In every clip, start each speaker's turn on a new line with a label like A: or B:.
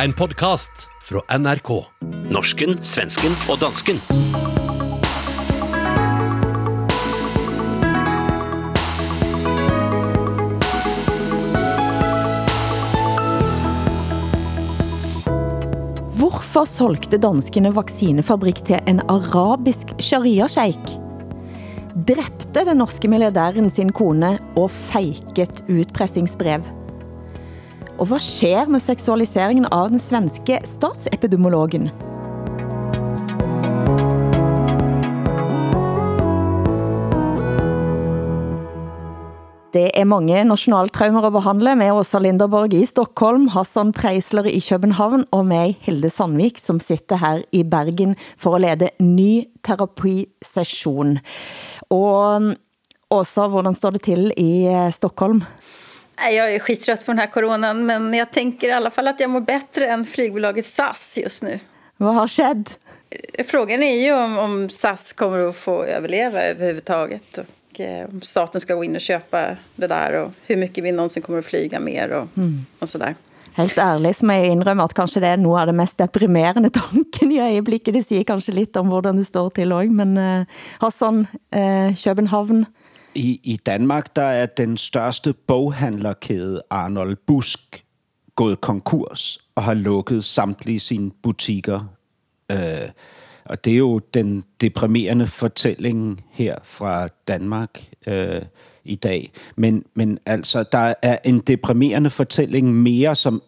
A: En podkast fra NRK.
B: Norsken, svensken og dansken.
C: Hvorfor solgte danskene vaksinefabrikk til en arabisk sharia-sjeik? Dræbte den norske milliardæren sin kone og fejket utpressingsbrev? Og hvad sker med seksualiseringen av den svenske statsepidemiologen? Det er mange nationaltraumer at behandle med Åsa Linderborg i Stockholm, Hassan Preisler i København og mig, Hilde Sandvik, som sitter her i Bergen for at lede ny terapisession. Og Åsa, hvordan står det til i eh, Stockholm?
D: Nej, Jag är skittrött på den här coronan men jag tänker i alla fall att jag mår bättre än flygbolaget SAS just nu.
C: Hvad har skett?
D: Frågan är ju om, om SAS kommer att få överleva överhuvudtaget och eh, om staten ska gå in och köpa det där och hur mycket vi någonsin kommer att flyga mer och, mm. och sådär.
C: Helt ærligt så må jeg indrømme at kanskje det er noget af det mest deprimerende tanken i øjeblikket. Det siger kanskje lidt om hvordan det står til også, men uh, Hassan, uh, København,
E: i, I Danmark der er den største boghandlerkæde Arnold Busk gået konkurs og har lukket samtlige sine butikker. Øh, og det er jo den deprimerende fortælling her fra Danmark øh, i dag. Men, men altså, der er en deprimerende fortælling mere, som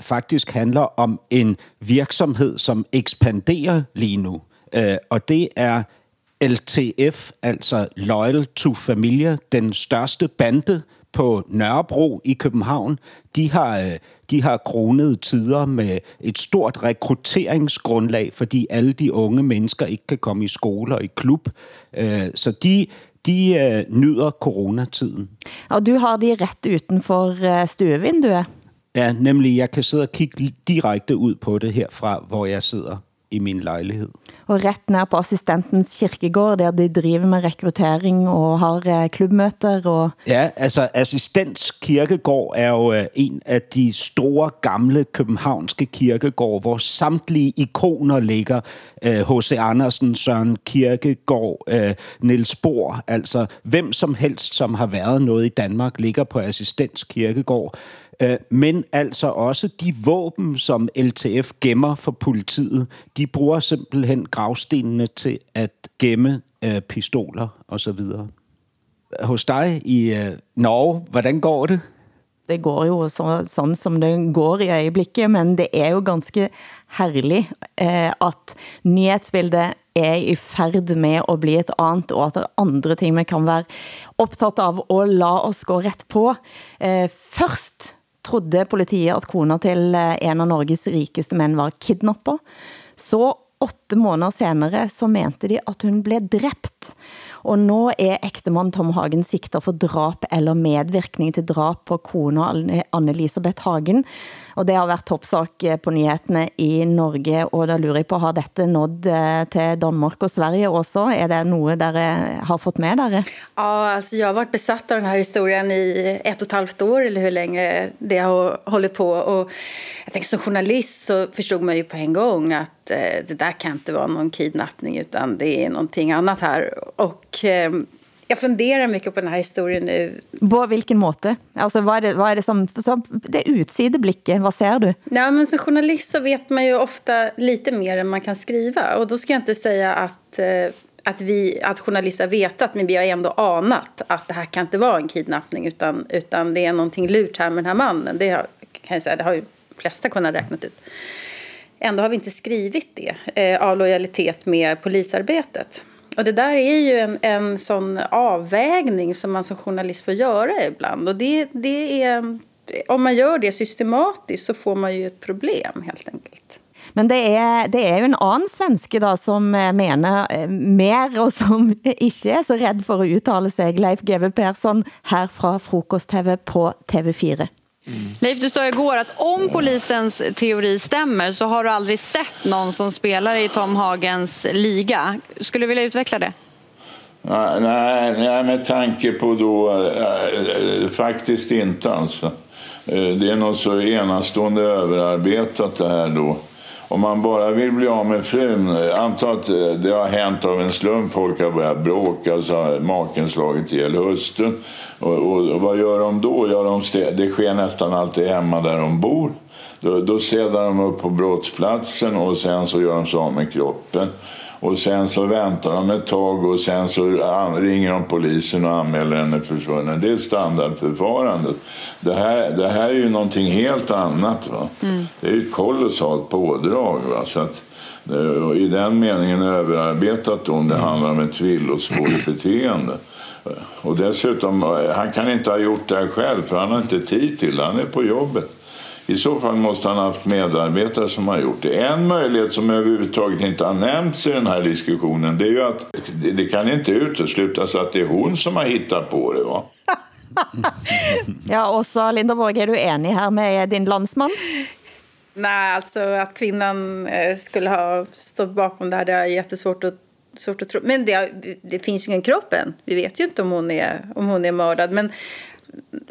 E: faktisk handler om en virksomhed, som ekspanderer lige nu. Øh, og det er LTF, altså Loyal to Familia, den største bande på Nørrebro i København, de har, øh, de har kronet tider med et stort rekrutteringsgrundlag, fordi alle de unge mennesker ikke kan komme i skole og i klub. Øh, så de, de øh, nyder coronatiden.
C: Og du har de ret uden for stuevinduet?
E: Ja, nemlig jeg kan sidde og kigge direkte ud på det herfra, hvor jeg sidder i min lejlighed.
C: Og ret nær på assistentens kirkegård, der de driver med rekruttering og har eh, klubmøter. Og...
E: Ja, altså assistents kirkegård er jo uh, en af de store gamle københavnske kirkegård, hvor samtlige ikoner ligger. H.C. Uh, Andersen, Søren Kirkegård, Niels Bohr, altså hvem som helst, som har været noget i Danmark, ligger på assistents kirkegård. Øh, men altså også de våben, som LTF gemmer for politiet, de bruger simpelthen gravstenene til at gemme øh, pistoler og så videre. Hos dig i øh, Norge, hvordan går det?
C: Det går jo så, sådan som det går i øjeblikket, men det er jo ganske herlig eh, at nyhedsbildet er i færd med at blive et andet, og at der andre ting man kan være optaget av, og la os gå ret på. Eh, først trodde politiet at kona til eh, en av Norges rikeste mænd var kidnapper. Så åtte måneder senere så mente de at hun blev dræbt. Og nu er ægtemand Tom Hagen sigtet for drap eller medvirkning til drap på kona Anne-Elisabeth Hagen. Og det har været toppsak eh, på nyhederne i Norge, og der lurer jeg på, har dette nådd eh, til Danmark og Sverige også? Er det noget, der eh, har fått med dere?
D: Ja, alltså jag har varit besatt av den här historien i ett och ett halvt år eller hur länge det har hållit på. Och jag tänker som journalist så förstod man ju på en gång att det där kan inte vara någon kidnappning utan det är någonting annat här. Och eh, jag funderar mycket på den här historien nu.
C: På vilken måte? Alltså vad är det, vad är det som, som det utsideblicke, vad ser du?
D: Ja, men som journalist så vet man ju ofta lite mer än man kan skriva. Och då ska jag inte säga att, eh, att, vi, att journalister har vetat, men vi har ändå anat att det här kan inte vara en kidnappning utan, utan det är någonting lurt här med den här mannen. Det har, kan jag säga, det har ju flesta kunnat räknat ut. Ändå har vi inte skrivit det eh, av lojalitet med polisarbetet. Och det där är ju en, en sån avvägning som man som journalist får göra ibland. Och det, det är, om man gör det systematiskt så får man ju ett problem helt enkelt.
C: Men det er, det er jo en anden svenske da, som eh, menar mener mer, og som ikke er så rädd for at uttala sig. Leif GW Persson her fra Frokost-TV på TV4.
F: Mm. Leif, du sa igår att om polisens teori stämmer så har du aldrig sett någon som spelar i Tom Hagens liga. Skulle du vilja utveckla det?
G: Nej, nej med tanke på då, äh, faktiskt inte alltså. Eh, det är något så enastående överarbetat det här då. Om man bara vill bli av med frun, eh, anta att eh, det har hänt av en slump, folk har börjat bråka, så har maken slagit ihjäl hustrun. Och, och, och, vad gör de då? Ja, de städ, det sker nästan alltid hemma där de bor. Då, då städar de upp på brottsplatsen och sen så gör de sig av med kroppen. Och sen så väntar de ett tag och sen så ringer de polisen och anmäler henne försvunnen. Det är standardförfarandet. Det här, det här är ju någonting helt annat. Va? Mm. Det är ju ett kolossalt pådrag. Va? Så att, I den meningen överarbetat om det handlar om ett villospårigt beteende. Och dessutom, han kan inte ha gjort det här själv för han har inte tid till det. Han är på jobbet. I så fall måste han ha haft medarbetare som har gjort det. En möjlighet som överhuvudtaget inte har nämnts i den här diskussionen det är ju att det kan inte uteslutas att det är hon som har hittat på det. Va?
C: ja, Åsa Linderborg, är du enig här med din landsman?
D: Nej, alltså att kvinnan eh, skulle ha stått bakom det här, det är jättesvårt att svårt att tro. Men det, det finns ju ingen kropp än. Vi vet ju inte om hon är, om hon är mördad. Men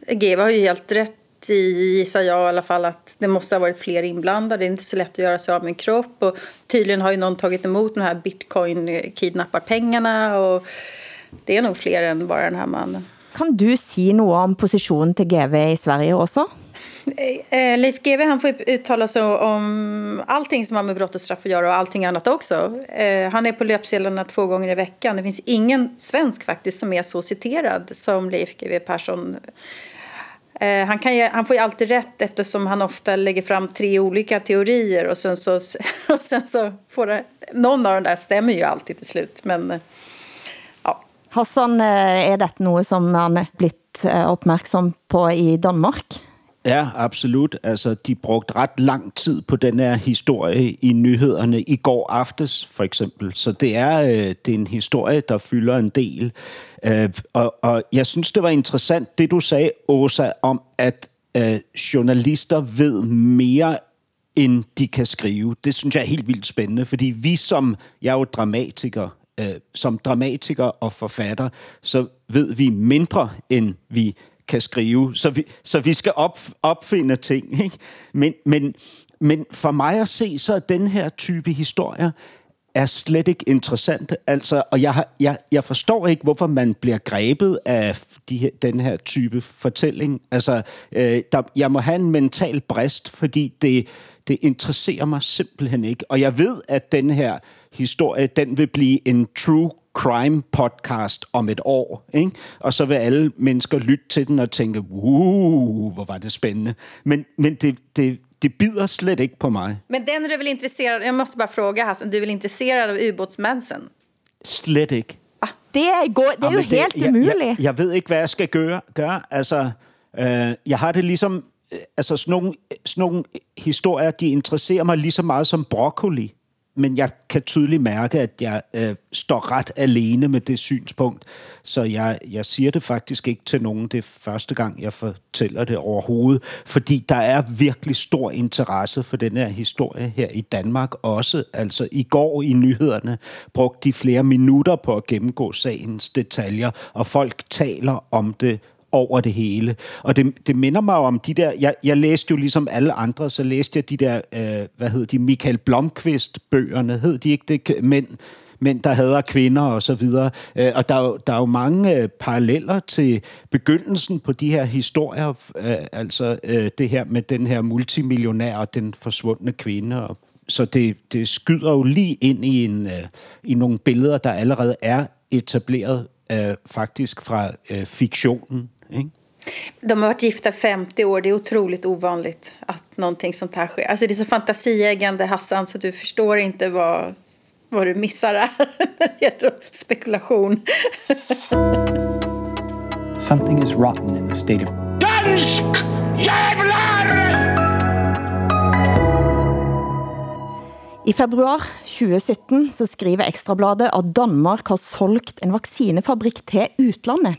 D: Geva har ju helt rätt gissar jag i alla fall att det måste ha varit fler inblandade. Det är inte så lätt att göra sig av med en kropp. Och tydligen har ju någon tagit emot de här bitcoin-kidnapparpengarna. Och det är nog fler än bara den här mannen.
C: Kan du säga något om positionen till GV i Sverige också?
D: Eh, Leif GW han får uttala sig om allting som har med brott och straff att göra och allting annat också. Eh, han är på löpsedlarna två gånger i veckan. Det finns ingen svensk faktiskt som är så citerad som Leif GW Persson Eh, Eh, han, kan ju, han får ju alltid rätt eftersom han ofta lägger fram tre olika teorier och sen så, och sen så får det, någon av de där stämmer ju alltid till slut. Men, eh, ja.
C: Hassan, eh, är det något som man blivit uppmärksam på i Danmark?
E: Ja, absolut. Altså, de brugte ret lang tid på den her historie i nyhederne i går aftes, for eksempel. Så det er, øh, det er en historie, der fylder en del. Øh, og, og jeg synes, det var interessant, det du sagde, Åsa, om at øh, journalister ved mere end de kan skrive. Det synes jeg er helt vildt spændende, fordi vi som, jeg er jo dramatiker, øh, som dramatiker og forfatter, så ved vi mindre, end vi kan skrive. Så vi, så vi skal op, opfinde ting. Ikke? Men, men, men for mig at se, så er den her type historier er slet ikke interessant. Altså, og jeg, har, jeg, jeg forstår ikke, hvorfor man bliver grebet af de her, den her type fortælling. Altså, øh, der, jeg må have en mental brist, fordi det, det interesserer mig simpelthen ikke. Og jeg ved, at den her historie, den vil blive en true crime podcast om et år, ikke? og så vil alle mennesker lytte til den og tænke, uh, hvor var det spændende. Men, men det, det, det bider slet ikke på mig.
D: Men den är du väl intresserad Jag måste bara fråga Hassan, du är väl intresserad av ubåtsmansen?
E: Slet ikke.
C: Ah, det er, go- det er Jamen, jo det, helt umuligt.
E: Jeg, jeg, jeg ved ikke, hvad jeg skal gøre. gøre. Altså, øh, jeg har det ligesom... Øh, altså, sådan nogle, sådan nogle historier, de interesserer mig lige så meget som broccoli men jeg kan tydeligt mærke, at jeg øh, står ret alene med det synspunkt. Så jeg, jeg siger det faktisk ikke til nogen. Det er første gang, jeg fortæller det overhovedet. Fordi der er virkelig stor interesse for den her historie her i Danmark også. Altså i går i nyhederne brugte de flere minutter på at gennemgå sagens detaljer, og folk taler om det over det hele. Og det, det minder mig om de der, jeg, jeg læste jo ligesom alle andre, så læste jeg de der, øh, hvad hed de, Michael Blomqvist-bøgerne, hed de ikke det, mænd, mænd, der hader kvinder og så videre. Øh, og der er, jo, der er jo mange øh, paralleller til begyndelsen på de her historier, øh, altså øh, det her med den her multimillionær og den forsvundne kvinde. Og, så det, det skyder jo lige ind i, en, øh, i nogle billeder, der allerede er etableret øh, faktisk fra øh, fiktionen. Ikke?
D: De har varit gifta 50 år. Det är otroligt ovanligt att någonting sånt här sker. Alltså det är så fantasieggande, Hassan, så du förstår inte vad, vad du missar här när det gäller spekulation.
H: Something is rotten in the state of... Dansk jävlar!
C: I februar 2017 så skriver Ekstrabladet at Danmark har solgt en vaccinefabrik til utlandet.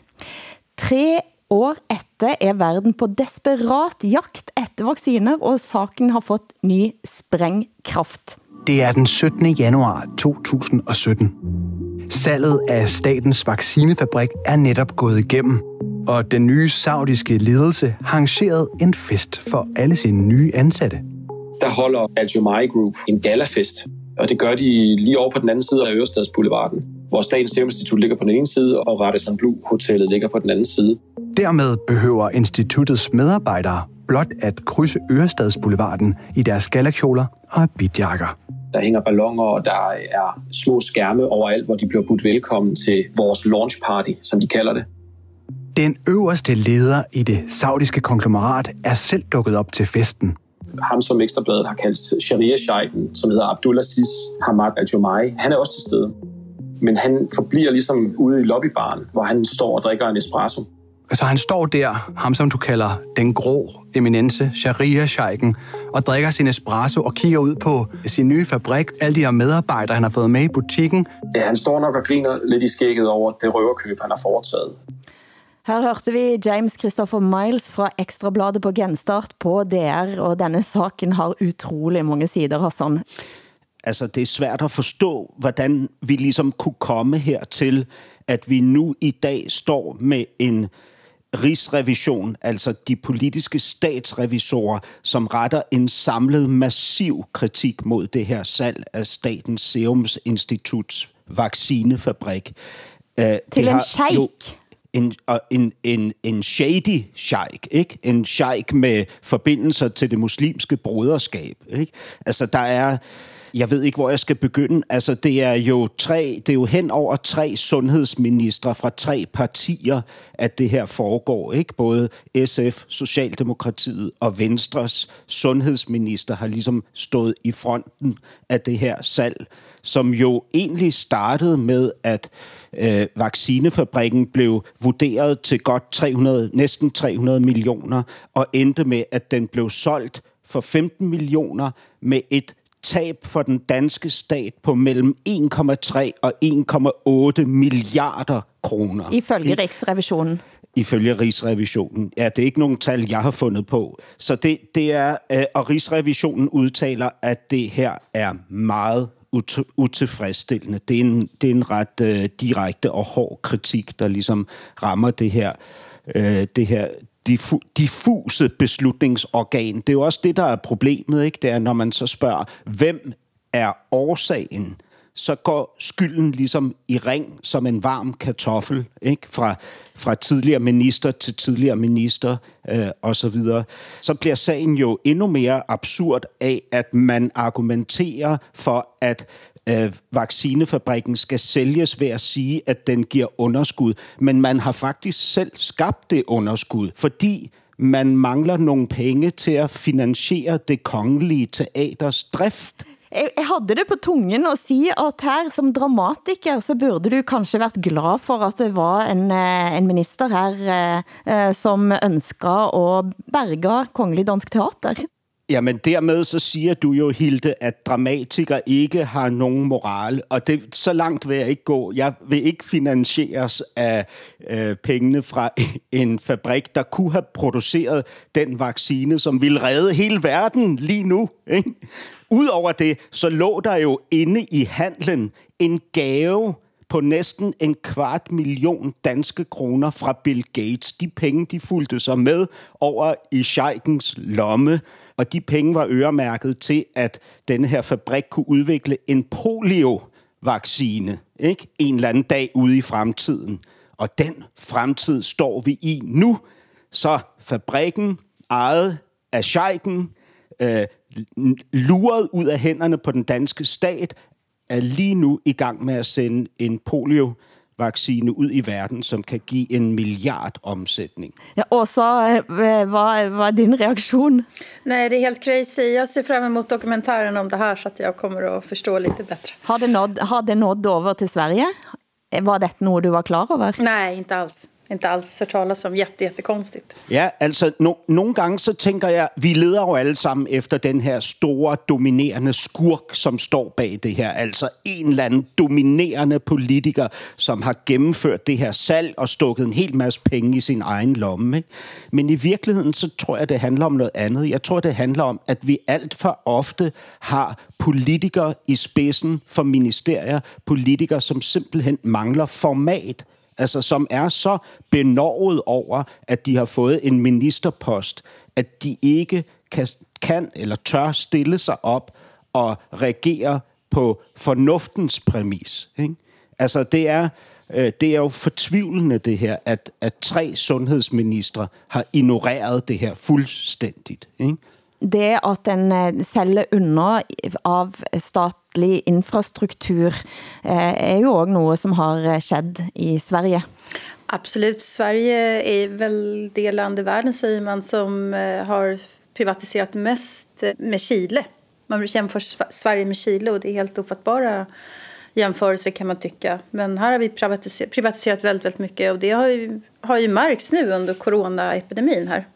C: Tre år efter er verden på desperat jagt efter vacciner, og saken har fået ny sprængkraft.
H: Det er den 17. januar 2017. Salget af statens vaccinefabrik er netop gået igennem.
I: og den nye saudiske ledelse har arrangeret en fest for alle sine nye ansatte.
J: Der holder Al Jumaii Group en galafest, og det gør de lige over på den anden side af Ørestads Boulevarden, hvor Statens Serum Institut ligger på den ene side, og Radisson Blu Hotellet ligger på den anden side.
I: Dermed behøver instituttets medarbejdere blot at krydse Ørestads Boulevarden i deres galakjoler og bidjakker.
J: Der hænger ballonger, og der er små skærme overalt, hvor de bliver budt velkommen til vores launch party, som de kalder det.
I: Den øverste leder i det saudiske konglomerat er selv dukket op til festen.
J: Ham, som Ekstrabladet har kaldt sharia som hedder Abdulaziz Hamad al-Jumaii, han er også til stede. Men han forbliver ligesom ude i lobbybaren, hvor han står og drikker en espresso.
I: Så han står der, ham som du kalder den grå eminence, sharia sheiken og drikker sin espresso og kigger ud på sin nye fabrik, alle de her medarbejdere, han har fået med i butikken.
J: Ja, han står nok og griner lidt i skægget over det røverkøb, han har foretaget.
C: Her hørte vi James Christopher Miles fra Ekstrabladet på genstart på DR, og denne saken har utrolig mange sider, Hassan.
E: Altså, det er svært at forstå, hvordan vi ligesom kunne komme hertil, at vi nu i dag står med en rigsrevision, altså de politiske statsrevisorer, som retter en samlet massiv kritik mod det her salg af Statens Serum Instituts vaccinefabrik.
C: Uh, Til en sheik?
E: en, en, en, en shady sheik, ikke? En sheik med forbindelser til det muslimske broderskab, ikke? Altså, der er jeg ved ikke, hvor jeg skal begynde. Altså, det er jo tre, det er jo hen over tre sundhedsministre fra tre partier, at det her foregår. Ikke? Både SF, Socialdemokratiet og Venstres sundhedsminister har ligesom stået i fronten af det her salg, som jo egentlig startede med, at øh, vaccinefabrikken blev vurderet til godt 300, næsten 300 millioner, og endte med, at den blev solgt for 15 millioner med et tab for den danske stat på mellem 1,3 og 1,8 milliarder kroner.
C: Ifølge Riksrevisionen.
E: Ifølge Rigsrevisionen. Ja, det er ikke nogen tal, jeg har fundet på. Så det, det er, øh, og Rigsrevisionen udtaler, at det her er meget utilfredsstillende. Det er en, det er en ret uh, direkte og hård kritik, der ligesom rammer det her, uh, det her diffuse beslutningsorgan. Det er jo også det, der er problemet, ikke? Det er, når man så spørger, hvem er årsagen? Så går skylden ligesom i ring som en varm kartoffel, ikke? Fra, fra tidligere minister til tidligere minister øh, og så videre. Så bliver sagen jo endnu mere absurd af, at man argumenterer for, at øh, vaccinefabrikken skal sælges ved at sige, at den giver underskud. Men man har faktisk selv skabt det underskud, fordi man mangler nogle penge til at finansiere det kongelige teaters drift.
C: Jeg, havde det på tungen at sige, at her som dramatiker, så burde du kanskje været glad for, at det var en, eh, en minister her, eh, eh, som ønsker at berge Kongelig Dansk Teater.
E: Jamen dermed så siger du jo, Hilde, at dramatikere ikke har nogen moral, og det, så langt vil jeg ikke gå. Jeg vil ikke finansieres af øh, pengene fra en fabrik, der kunne have produceret den vaccine, som ville redde hele verden lige nu. Ikke? Udover det, så lå der jo inde i handlen en gave på næsten en kvart million danske kroner fra Bill Gates. De penge, de fulgte sig med over i Scheikens lomme og de penge var øremærket til, at denne her fabrik kunne udvikle en polio-vaccine, ikke? En eller anden dag ude i fremtiden. Og den fremtid står vi i nu. Så fabrikken, ejet af Scheiken, øh, luret ud af hænderne på den danske stat, er lige nu i gang med at sende en polio vaccine ud i verden, som kan give en milliard omsætning.
C: Ja, Åsa, vad, vad är din reaktion?
D: Nej, det är helt crazy. Jag ser fram emot dokumentären om det här så att jag kommer att förstå lite bättre.
C: Har det nått, har det nått över till Sverige? Var det något du var klar över?
D: Nej, inte alls inte alls hört talas om. Jätte, jättekonstigt.
E: Ja, altså no, nogle gange så tænker jeg, vi leder jo alle sammen efter den her store, dominerende skurk, som står bag det her. Altså en eller anden dominerende politiker, som har gennemført det her salg og stukket en hel masse penge i sin egen lomme. Ikke? Men i virkeligheden så tror jeg, det handler om noget andet. Jeg tror, det handler om, at vi alt for ofte har politikere i spidsen for ministerier. Politikere, som simpelthen mangler format altså som er så benovet over, at de har fået en ministerpost, at de ikke kan, kan eller tør stille sig op og reagere på fornuftens præmis. Ikke? Altså det er, øh, det er jo fortvivlende det her, at, at tre sundhedsministre har ignoreret det her fuldstændigt. Ikke?
C: Det at en eh, sælger under av statlig infrastruktur eh, er jo også noget, som har eh, skett i Sverige.
D: Absolut. Sverige är väl det land i världen, säger man, som eh, har privatiserat mest med Chile. Man jämför Sverige med Chile och det är helt ofattbara jämförelse kan man tycka. Men här har vi privatiserat, privatiserat väldigt, väldigt mycket och det har ju, har ju märks nu under coronaepidemin här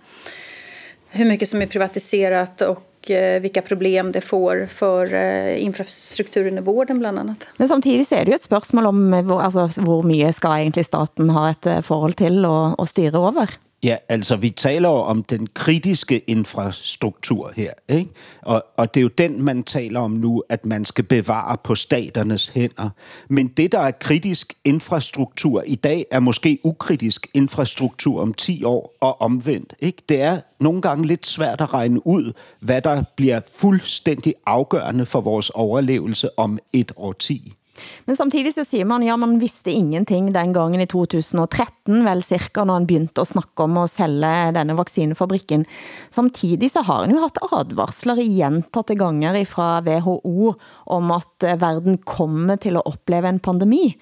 D: hur mycket som är privatiserat och eh, vilka problem det får för eh, infrastrukturen i vården bland annat.
C: Men samtidigt så är det ju ett spørgsmål om eh, hvor, altså, hvor mye skal egentlig staten ha et forhold til og, at styre over?
E: Ja, altså vi taler jo om den kritiske infrastruktur her, ikke? Og, og det er jo den, man taler om nu, at man skal bevare på staternes hænder. Men det, der er kritisk infrastruktur i dag, er måske ukritisk infrastruktur om 10 år og omvendt. Ikke? Det er nogle gange lidt svært at regne ud, hvad der bliver fuldstændig afgørende for vores overlevelse om et år 10.
C: Men samtidig så siger man, ja, man visste ingenting den gangen i 2013, vel cirka, når han begyndte at snakke om at sælge denne vaccinefabrikken. Samtidig så har han jo haft advarsler gjentatte ganger fra WHO om at verden kommer til at opleve en pandemi.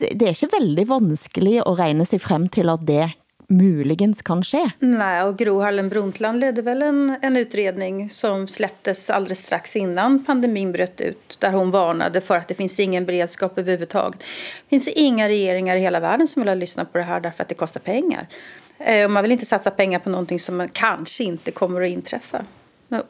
C: Det er ikke veldig vanskeligt at regne sig frem til at det muligens kan ske.
D: Nej, och Gro Harlem Brundtland ledde väl en, en utredning som släpptes alldeles strax innan pandemin bröt ut där hon varnade för att det finns ingen beredskap överhuvudtaget. Det finns inga regeringar i hela världen som vill ha lyssnat på det här därför att det kostar pengar. Eh, man vill inte satsa pengar på någonting som kanske inte kommer att inträffa.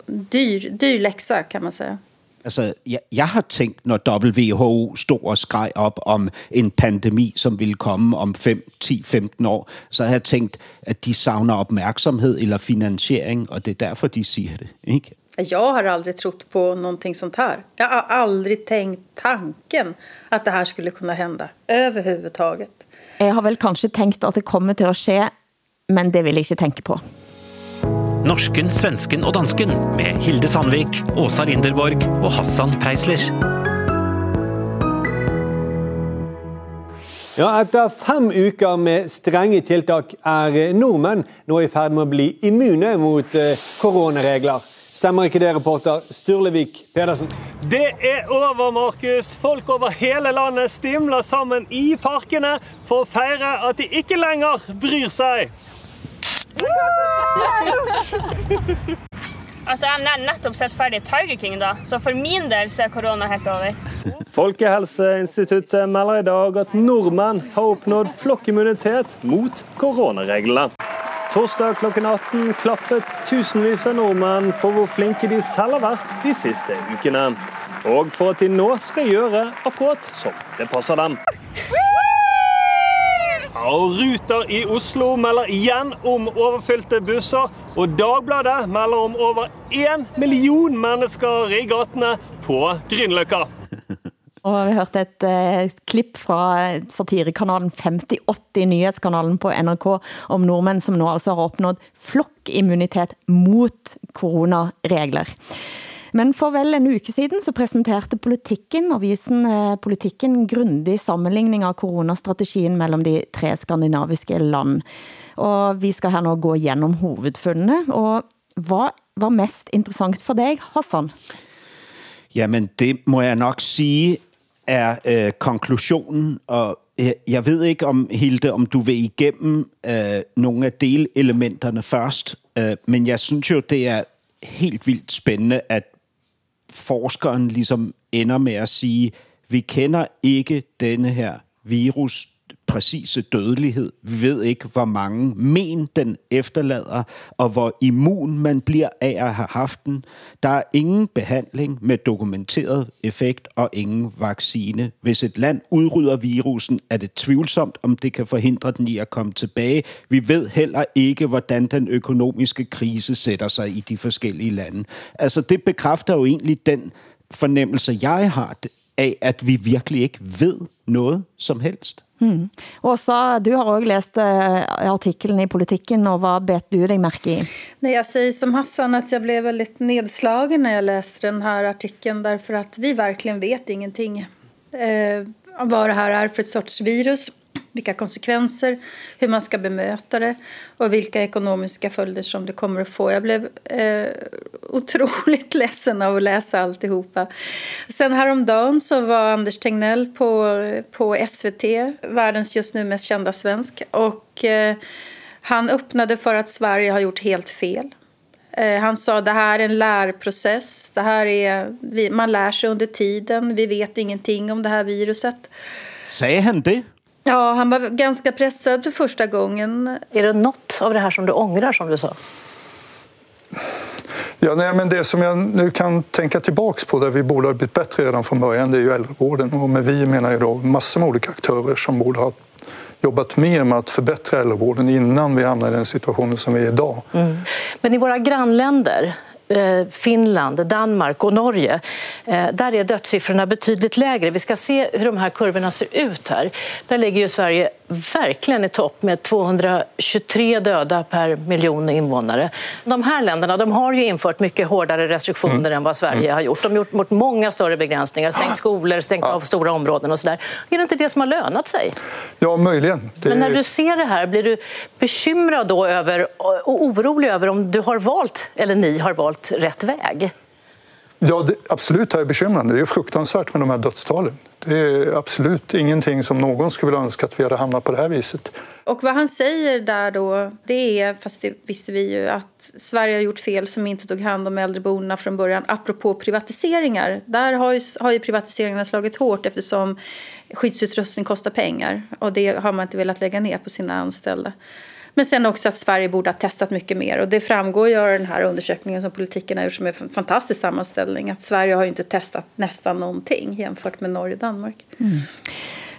D: Dyr, dyr läxa kan man säga.
E: Altså, jeg, jeg har tænkt, når WHO stod og skreg op om en pandemi, som ville komme om 5, 10, 15 år, så har jeg tænkt, at de savner opmærksomhed eller finansiering, og det er derfor, de siger det. Ikke?
D: Jeg har aldrig trott på någonting sånt här. Jag har aldrig tänkt tanken att det här skulle kunna hända överhuvudtaget.
C: Jeg har vel kanskje tænkt at det kommer til at ske, men det vil jeg ikke tænke på.
B: Norsken, svensken og dansken med Hilde Sandvik, Åsa Linderborg og Hassan Preisler.
K: Ja, etter fem uker med strenge tiltak er nordmenn nå i ferd med å bli immune mot eh, koronaregler. Stemmer ikke det, reporter Sturlevik Pedersen?
L: Det er over, Markus. Folk over hele landet stimler sammen i parkene for å feire at de ikke lenger bryr seg.
M: altså, jeg har nettopp sett ferdig Tiger King, da, så for min del så er korona helt over.
L: Folkehelseinstituttet melder i dag at nordmenn har oppnådd flokkimmunitet mot koronareglene. Torsdag klokken 18 klappet tusenvis av nordmenn for hvor flinke de selv har vært de siste ukene. Og for at de nå skal gjøre akkurat som det passer dem. Og Ruter i Oslo melder igjen om overfylte busser. Og Dagbladet melder om over én million mennesker i gatene på Grünerløkka.
C: Og vi hørte et eh, klipp fra eh, satirekanalen 5080, nyhetskanalen på NRK, om nordmenn som nå altså har opnået flokkimmunitet mot coronaregler. Men for vel en uke siden så presenterte Politikken, avisen eh, Politikken, grundig sammenligning av coronastrategien mellem de tre skandinaviske land. Og vi skal her nu gå igennem hovedfundene. Og hvad var mest interessant for dig, Hassan?
E: Jamen, det må jeg nok sige er øh, konklusionen, og jeg, jeg ved ikke om, Hilde, om du vil igennem øh, nogle af delelementerne først, øh, men jeg synes jo, det er helt vildt spændende, at forskeren ligesom ender med at sige, vi kender ikke denne her virus præcise dødelighed. Vi ved ikke, hvor mange men den efterlader, og hvor immun man bliver af at have haft den. Der er ingen behandling med dokumenteret effekt og ingen vaccine. Hvis et land udrydder virusen, er det tvivlsomt, om det kan forhindre den i at komme tilbage. Vi ved heller ikke, hvordan den økonomiske krise sætter sig i de forskellige lande. Altså, det bekræfter jo egentlig den fornemmelse, jeg har af, at vi virkelig ikke ved noget som helst.
C: Mm. Åsa, du har også læst øh, artiklen i Politikken, og hvad bet du dig mærke i?
D: Nej, jag säger som Hassan att jag blev väldigt nedslagen när jag läste den här artikeln därför att vi verkligen vet ingenting øh, eh, vad det här är för ett sorts virus vilka konsekvenser, hur man ska bemöta det och vilka ekonomiska följder som det kommer att få. Jag blev eh, otroligt ledsen av att läsa alltihopa. Sen häromdagen så var Anders Tegnell på, på SVT, världens just nu mest kända svensk. Och eh, han öppnade för att Sverige har gjort helt fel. Eh, han sa det här är en lärprocess. Det här är, man lär sig under tiden. Vi vet ingenting om det här viruset.
E: Säger han det?
D: Ja, han var ganska pressad för första gången.
N: Är det något av det här som du ångrar, som du sa?
O: Ja, nej, men det som jag nu kan tänka tillbaks på där vi borde ha blivit bättre redan från början det är ju äldrevården. Och med vi menar jag då massor med olika aktörer som borde ha jobbat mer med att förbättra äldrevården innan vi hamnar i den situationen som vi är idag. Mm.
N: Men i våra grannländer Eh, Finland, Danmark och Norge. Eh, där är dödssiffrorna betydligt lägre. Vi ska se hur de här kurvorna ser ut här. Där ligger ju Sverige verkligen i topp med 223 döda per miljon invånare. De här länderna de har ju infört mycket hårdare restriktioner mm. än vad Sverige mm. har gjort. De har gjort mot många större begränsningar, stängt skolor, stängt ja. av stora områden och sådär. Är det inte det som har lönat sig?
O: Ja, möjligen.
N: Det... Men när du ser det här, blir du bekymrad då över och orolig över om du har valt, eller ni har valt, rätt väg?
O: Ja, det, absolut är bekymrande. Det är fruktansvärt med de här dödstalen. Det är absolut ingenting som någon skulle vilja önska att vi hade hamnat på det här viset.
D: Och vad han säger där då, det är, fast det visste vi ju, att Sverige har gjort fel som inte tog hand om äldreboendena från början. Apropå privatiseringar, där har ju, har ju privatiseringarna slagit hårt eftersom skyddsutrustning kostar pengar. Och det har man inte velat lägga ner på sina anställda. Men sen också att Sverige borde ha testat mycket mer. Och det framgår ju av den här undersökningen som politiken har gjort som är en fantastisk sammanställning. Att Sverige har ju inte testat nästan någonting jämfört med Norge och Danmark. Mm.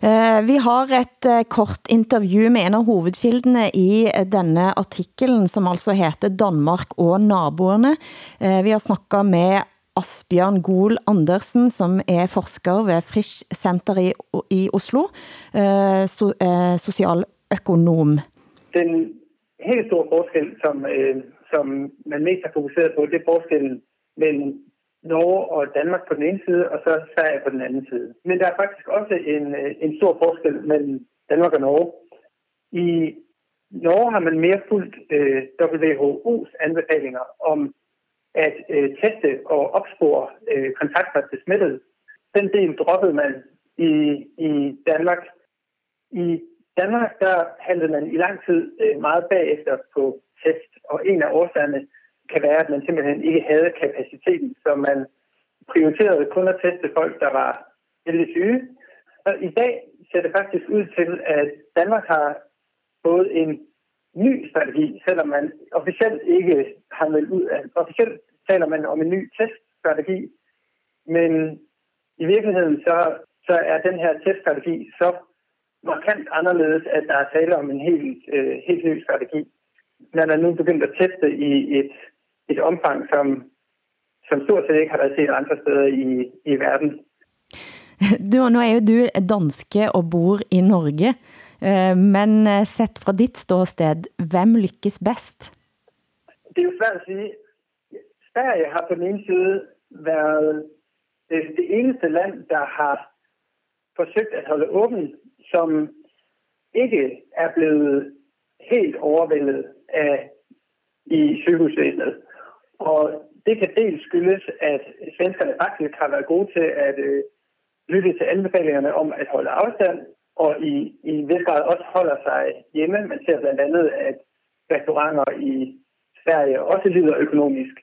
C: Eh, vi har ett eh, kort intervju med en av hovedkildene i eh, denne artiklen, som altså heter Danmark og naboerne. Vi har snakket med Asbjørn Gol Andersen, som er forsker ved Frisch Center i, i Oslo, so, socialøkonom
P: den helt store forskel, som, øh, som man mest har fokuseret på, det er forskellen mellem Norge og Danmark på den ene side, og så Sverige på den anden side. Men der er faktisk også en, øh, en stor forskel mellem Danmark og Norge. I Norge har man mere fuldt øh, WHO's anbefalinger om at øh, teste og opspore øh, kontakter til smittede. Den del droppede man i, i Danmark. I Danmark, der handlede man i lang tid øh, meget bagefter på test, og en af årsagerne kan være, at man simpelthen ikke havde kapaciteten, så man prioriterede kun at teste folk, der var lidt syge. Og i dag ser det faktisk ud til, at Danmark har fået en ny strategi, selvom man officielt ikke har meldt ud af. Officielt taler man om en ny teststrategi, men i virkeligheden så, så er den her teststrategi så markant anderledes, at der er tale om en helt, øh, helt ny strategi. Man er nu begyndt at teste i et, et omfang, som, som stort set ikke har været set andre steder i, i verden.
C: Du, nu er jo du danske og bor i Norge, øh, men øh, sett fra dit ståsted, hvem lykkes bedst?
P: Det er jo svært at sige. Sverige har på den ene side været det eneste land, der har forsøgt at holde åben som ikke er blevet helt overvældet af i sygehusvæsenet. Og det kan dels skyldes, at svenskerne faktisk har været gode til at øh, lytte til anbefalingerne om at holde afstand, og i, i en vis grad også holder sig hjemme. Man ser blandt andet, at restauranter i Sverige også lider økonomisk.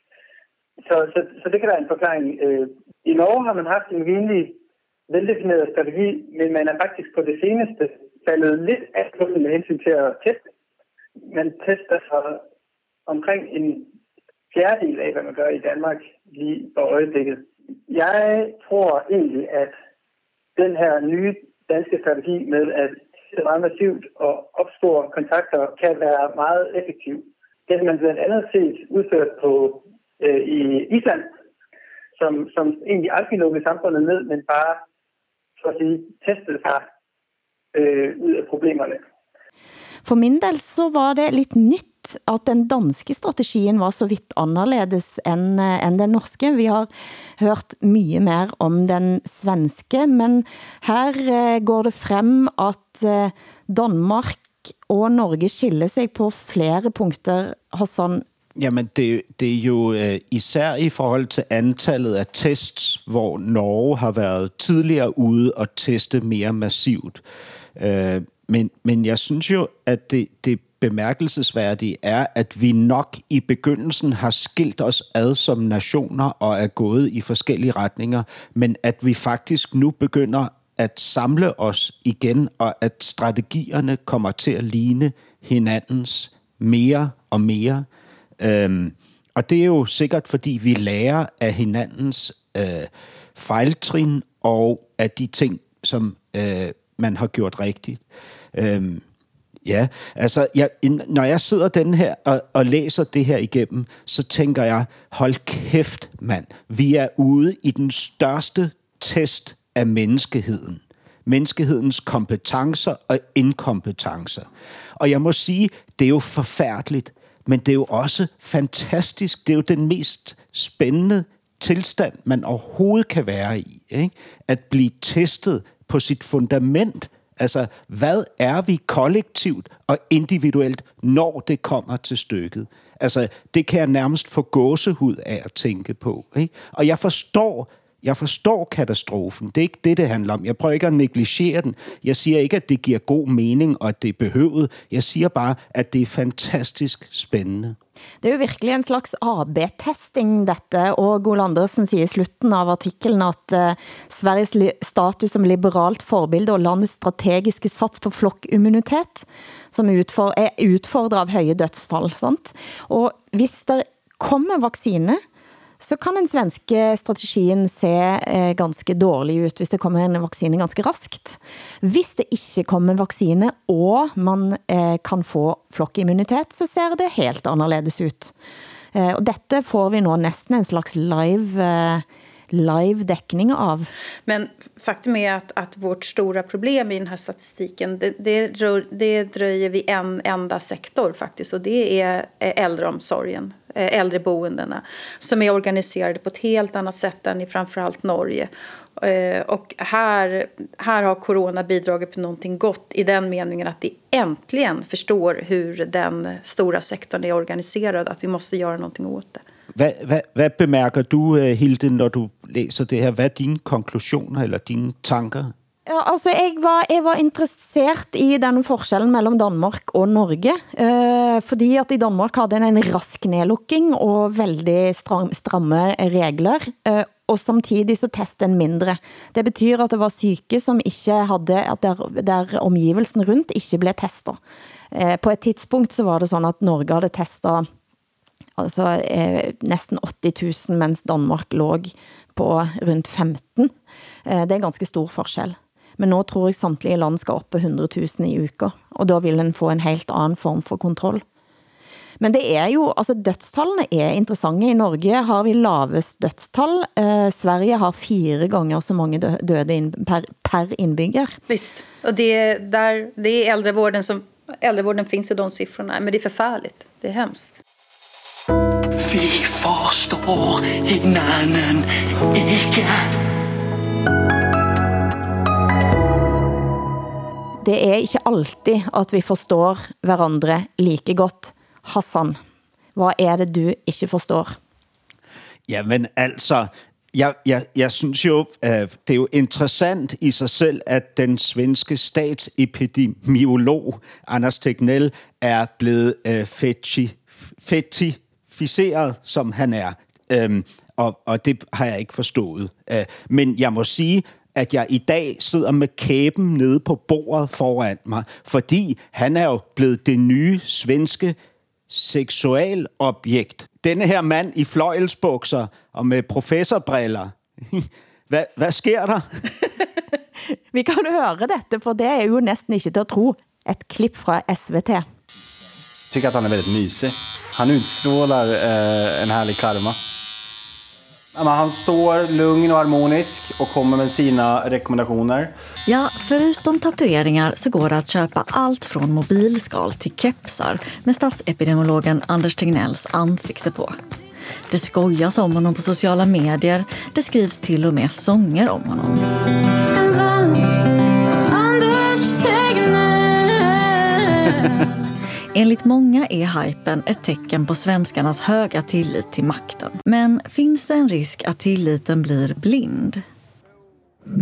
P: Så, så, så det kan være en forklaring. Øh, I Norge har man haft en rimelig veldefineret strategi, men man er faktisk på det seneste faldet lidt af kursen med hensyn til at teste. Man tester så omkring en fjerdedel af, hvad man gør i Danmark lige for øjeblikket. Jeg tror egentlig, at den her nye danske strategi med at se meget massivt og opstore kontakter kan være meget effektiv. Det har man blandt andet set udført på, øh, i Island, som, som egentlig aldrig lukkede samfundet ned, men bare så at sige, testet sig øh, ud af problemerne.
C: For min del så var det lidt nyt, at den danske strategien var så vidt anderledes end, øh, end den norske. Vi har hørt mye mer om den svenske, men her eh, går det frem, at eh, Danmark og Norge skiller sig på flere punkter. Hassan,
E: Jamen, det, det er jo øh, især i forhold til antallet af tests, hvor Norge har været tidligere ude og teste mere massivt. Øh, men, men jeg synes jo, at det, det bemærkelsesværdige er, at vi nok i begyndelsen har skilt os ad som nationer og er gået i forskellige retninger, men at vi faktisk nu begynder at samle os igen, og at strategierne kommer til at ligne hinandens mere og mere. Øhm, og det er jo sikkert, fordi vi lærer af hinandens øh, fejltrin og af de ting, som øh, man har gjort rigtigt. Øhm, ja, altså, jeg, når jeg sidder den her og, og læser det her igennem, så tænker jeg, hold kæft, mand. Vi er ude i den største test af menneskeheden. Menneskehedens kompetencer og inkompetencer. Og jeg må sige, det er jo forfærdeligt, men det er jo også fantastisk. Det er jo den mest spændende tilstand, man overhovedet kan være i. Ikke? At blive testet på sit fundament. Altså, hvad er vi kollektivt og individuelt, når det kommer til stykket? Altså, det kan jeg nærmest få gåsehud af at tænke på. Ikke? Og jeg forstår, jeg forstår katastrofen. Det er ikke det, det handler om. Jeg prøver ikke at negligere den. Jeg siger ikke, at det giver god mening, og at det er behøvet. Jeg siger bare, at det er fantastisk spændende.
C: Det er jo virkelig en slags AB-testing dette, og Gol Andersen siger i slutten av artiklen at uh, Sveriges status som liberalt forbilde og landets strategiske sats på flokkimmunitet, som utfor er udfordret av høje dødsfall. Sant? Og hvis der kommer vaccine, så kan den svenske strategien se eh, ganske dårlig ut, hvis det kommer en vaccine ganske raskt. Hvis det ikke kommer vaccine, og man eh, kan få flokkimmunitet, så ser det helt anderledes ut. Eh, og dette får vi nå næsten en slags live eh, live däckning av.
D: Men faktum är att, att vårt stora problem i den här statistiken det, det, rör, det dröjer vid en enda sektor faktiskt och det är eh, äldreomsorgen, eh, äldreboendena som är organiserade på ett helt annat sätt än i framförallt Norge. Eh, och här, här har corona bidragit på någonting gott i den meningen att vi äntligen förstår hur den stora sektorn är organiserad, att vi måste göra någonting åt det.
E: Hvad, hvad, hvad bemærker du, øh, Hilde, når du læser det her? Hvad er dine konklusioner eller dine tanker?
C: Ja, altså jeg var, jeg var interessert i den forskellen mellem Danmark og Norge, eh, fordi at i Danmark havde den en rask nedlukking og veldig stram, stramme regler, eh, og samtidig så testen mindre. Det betyder at det var syke som ikke havde, at der, der omgivelsen rundt ikke blev testet. Eh, på et tidspunkt så var det sådan at Norge havde testet altså eh, næsten 80 000, mens Danmark låg på rundt 15. Eh, det er ganske stor forskel. Men nu tror jeg samtlige land skal op på 100 000 i uka, og da vil den få en helt anden form for kontroll. Men det er jo, altså dødstallene er interessante. I Norge har vi lavest dødstal. Eh, Sverige har fire ganger så mange døde in, per, per indbygger.
D: Visst, och det, där, det är äldrevården som, äldrevården finns i de siffrorna, men det är förfärligt. Det är hemskt.
Q: Vi forstår hinanden ikke.
C: Det er ikke alltid, at vi forstår hverandre like godt. Hassan, hvad er det, du ikke forstår?
E: Jamen altså, jeg, jeg, jeg synes jo, at det er jo interessant i sig selv, at den svenske statsepidemiolog Anders Tegnell er blevet uh, feti, fetificeret, som han er. Um, og, og det har jeg ikke forstået. Uh, men jeg må sige, at jeg i dag sidder med kæben nede på bordet foran mig, fordi han er jo blevet det nye svenske seksualobjekt. Denne her mand i fløjelsbukser og med professorbriller. hvad, hvad sker der?
C: Vi kan høre dette, for det er jo næsten ikke til at tro. Et klip fra SVT.
R: Jeg tycker att han är väldigt mysig. Han utstrålar eh, en härlig karma.
I: Han står lugn och harmonisk och kommer med sina rekommendationer.
R: Ja, förutom tatueringar så går det att köpa allt från mobilskal till kepsar med statsepidemiologen Anders Tegnells ansikte på. Det skojas om honom på sociala medier. Det skrivs till och med sånger om honom. Enligt många är hypen ett tecken på svenskarnas höga tillit till makten. Men finns det en risk att tilliten blir blind?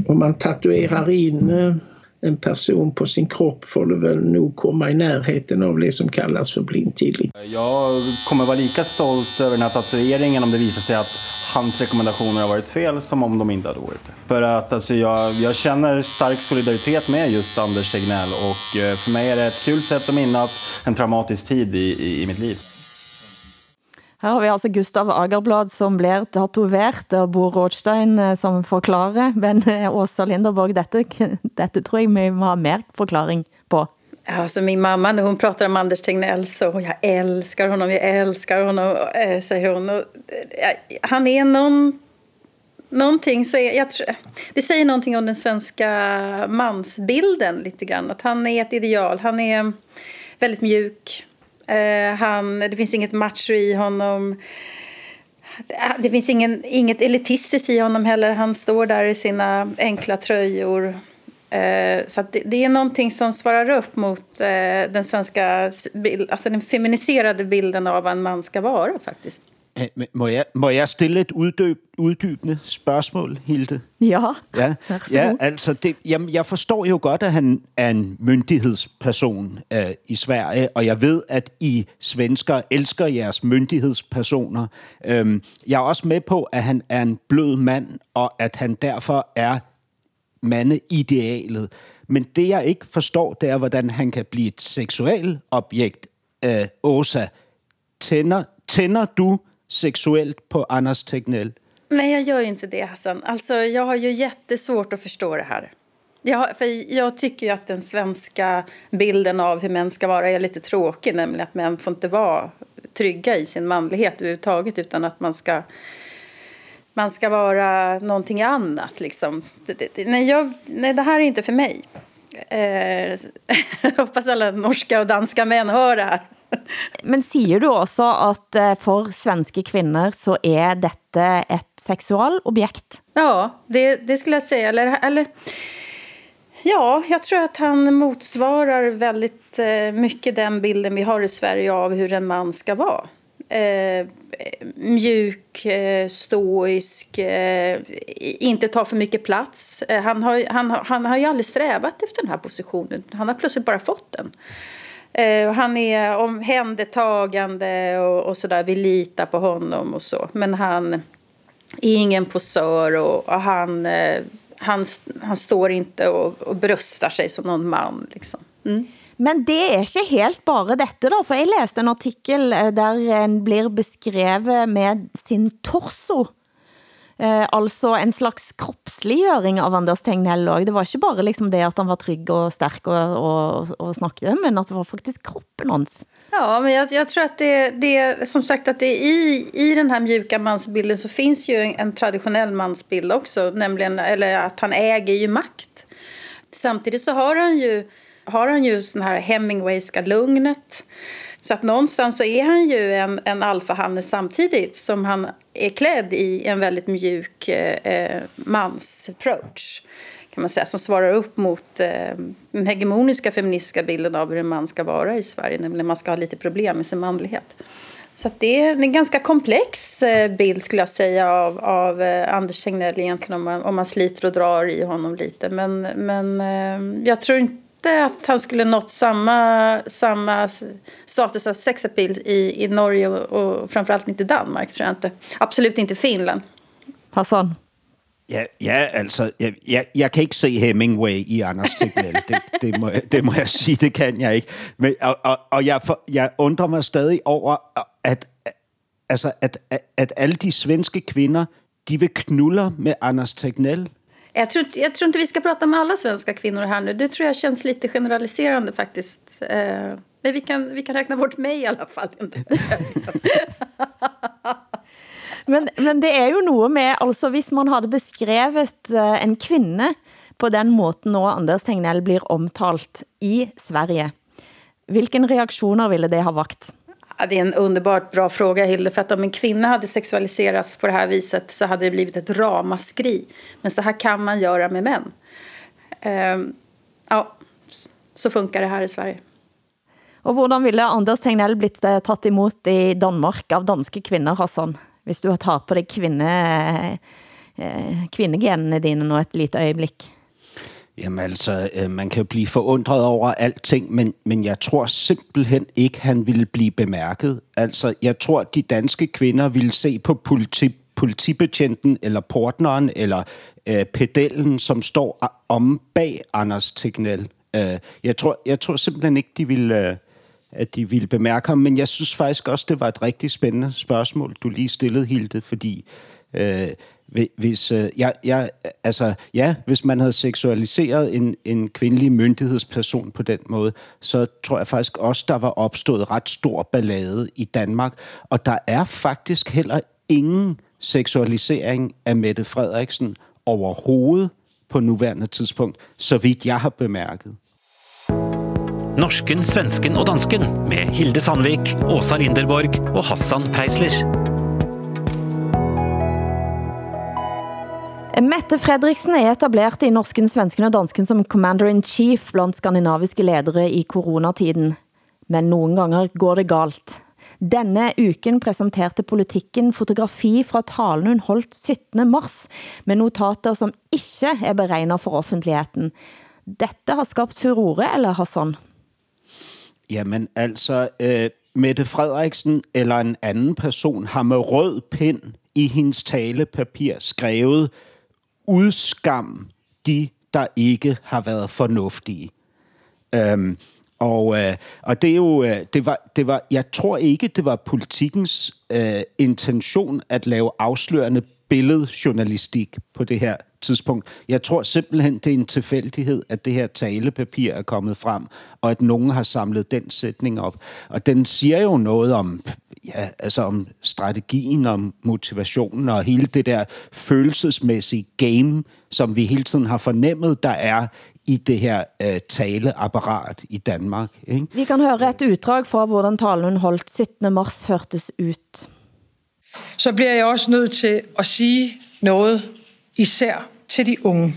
S: Om man tatuerar in eh, en person på sin kropp får du väl nog komma i närheten av det som kallas för blind tillit.
I: Jag kommer vara lika stolt över den här tatueringen om det visar sig att hans rekommendationer har varit fel som om de inte hade varit det. För att alltså, jag, jag känner stark solidaritet med just Anders Tegnell och eh, för mig är det ett kul sätt att minnas en traumatisk tid i, i, i mitt liv.
C: Her har vi altså Gustav Agerblad, som blir tatovert, og Bo Rådstein eh, som forklarer. Men eh, Åsa Linderborg, dette, dette tror jeg vi må ha mere forklaring på.
D: Alltså min mamma, när hon pratar om Anders Tegnell så jag älskar honom, jag älskar honom, eh, säger hon. Och, eh, han är någon, någonting, så är, jag tror, det säger någonting om den svenska mansbilden lite grann. Att han är ett ideal, han mm, är väldigt mjuk. Eh, han, det finns inget macho i honom. Det, finns ingen, inget elitistiskt i honom heller. Han står där i sina enkla tröjor. Eh, så det, det, är någonting som svarar upp mot eh, den svenska, alltså den feminiserade bilden av vad en man ska vara faktiskt.
E: Må jeg, må jeg stille et uddøb, uddybende spørgsmål, Hilde?
C: Ja,
E: ja, ja altså det, jamen, jeg forstår jo godt, at han er en myndighedsperson øh, i Sverige, og jeg ved, at I svensker elsker jeres myndighedspersoner. Øhm, jeg er også med på, at han er en blød mand, og at han derfor er mandeidealet. Men det, jeg ikke forstår, det er, hvordan han kan blive et seksuelt objekt. Øh, Åsa, tænder, tænder du sexuellt på Anders Tegnell?
D: Nej, jag gör ju inte det, Hassan. Alltså, jag har ju jättesvårt att förstå det här. Jag, för jag tycker ju att den svenska bilden av hur män ska vara är lite tråkig. Nämligen att män får inte vara trygga i sin manlighet överhuvudtaget utan att man ska, man ska vara någonting annat. Liksom. Nej, jag, nej, det här är inte för mig. Eh, jag hoppas alla norska och danska män hör det här.
C: Men siger du også, at eh, for svenske kvinder så er dette et seksualobjekt?
D: Ja, det, det skulle jag säga. Eller, eller, ja, jag tror att han motsvarar väldigt eh, mycket den bilden vi har i Sverige av hur en man ska vara. Eh, mjuk, eh, stoisk, eh, inte ta för mycket plats. Eh, han, har, han, han har ju aldrig strävat efter den här positionen. Han har plötsligt bara fått den. Eh, Eh, han är omhändertagande och, och sådär. Vi litar på honom och så. Men han är ingen posör och, och han, eh, han, han står inte och, och bröstar sig som någon man. Liksom. Mm.
C: Men det er ikke helt bare dette da, for jeg læste en artikel eh, der en blir beskrevet med sin torso Eh, altså en slags kroppsliggjøring av Anders Tegnell også. Det var ikke bare liksom det at han var trygg og stærk og, og, og snakkede, men att det var faktiskt kroppen hans.
D: Ja, men jag, jag tror att det, det, som sagt att det i, i den här mjuka mansbilden så finns ju en, en traditionell mansbild också, nämligen eller att han äger ju makt. Samtidigt så har han ju, har han ju sån här Hemingwayska lugnet. Så att någonstans så är han ju en, en alfahanne samtidigt som han är klädd i en väldigt mjuk eh, eh mans approach kan man säga, som svarar upp mot eh, den hegemoniska feministiska bilden av hur en man ska vara i Sverige, nämligen man ska ha lite problem med sin manlighet. Så att det är en ganska komplex eh, bild skulle jag säga av, av eh, Anders Tegnell egentligen om man, om man sliter och drar i honom lite. Men, men jag tror inte att han skulle nått samma, samma status av sexappeal i, i Norge och, och framförallt inte Danmark, tror jag inte. Absolut inte Finland.
C: Hassan?
E: Ja, ja altså, jeg, jeg, jeg kan ikke se Hemingway i Anders Tegnell. Det, det, må, det må jeg sige, det kan jeg ikke. Men, og og, og jeg, for, jeg undrer mig stadig over, at, altså, at, at, at alle de svenske kvinder, de vil knuller med Anders Tegnell.
D: Jag tror, jag tror inte vi ska prata med alla svenska kvinnor här nu. Det tror jag känns lite generaliserande faktiskt. Eh, men vi kan, vi kan räkna bort mig i alla fall.
C: Men, men det är ju något med, alltså hvis man hade beskrivit eh, en kvinna på den måten nå Anders Tegnell blir omtalt i Sverige, vilken reaktioner ville det ha vakt?
D: Det är en underbart bra fråga, Hilde. För att om en kvinna hade sexualiserats på det här viset så hade det blivit ett ramaskri. Men så här kan man göra med män. Ehm, ja, så funkar det här i Sverige.
C: Og hvordan ville Anders Tegnell blitt eh, tatt imot i Danmark av danske kvinder, Hassan? Hvis du tar på dig kvinde, eh, eh kvindegenene dine nå et lite øjeblik.
E: Jamen altså, øh, man kan jo blive forundret over alting, men, men jeg tror simpelthen ikke, han ville blive bemærket. Altså, jeg tror, de danske kvinder ville se på politi, politibetjenten, eller portneren, eller øh, pedellen, som står om bag Anders Tegnell. Øh, jeg, tror, jeg tror simpelthen ikke, de ville... Øh, at de ville bemærke ham, men jeg synes faktisk også, det var et rigtig spændende spørgsmål, du lige stillede, Hilde, fordi øh, hvis, øh, jeg, jeg, altså, ja, hvis man havde seksualiseret en, en kvindelig myndighedsperson på den måde, så tror jeg faktisk også, der var opstået ret stor ballade i Danmark. Og der er faktisk heller ingen seksualisering af Mette Frederiksen overhovedet på nuværende tidspunkt, så vidt jeg har bemærket.
B: Norsken, svensken og dansken med Hilde Sandvik, Åsa Linderborg og Hassan Preisler.
C: Mette Fredriksen er etablert i norsken, svensken og dansken som commander-in-chief blandt skandinaviske ledere i coronatiden. Men nogle gange går det galt. Denne uken præsenterte politikken fotografi fra talen hun holdt 17. mars med notater som ikke er beregnet for offentligheden. Dette har skabt furore, eller Hassan?
E: Jamen altså, øh, Mette Frederiksen eller en anden person har med rød pind i hendes talepapir skrevet udskam de, der ikke har været fornuftige. Øhm, og, øh, og det er jo, øh, det var, det var, jeg tror ikke, det var politikens øh, intention at lave afslørende billedjournalistik på det her tidspunkt. Jeg tror simpelthen, det er en tilfældighed, at det her talepapir er kommet frem, og at nogen har samlet den sætning op. Og den siger jo noget om ja, altså om strategien, om motivationen og hele det der følelsesmæssige game, som vi hele tiden har fornemmet, der er i det her uh, taleapparat i Danmark. Ikke?
C: Vi kan høre et uddrag fra, hvordan talen holdt 17. mars hørtes ut.
T: Så bliver jeg også nødt til at sige noget, især til de unge.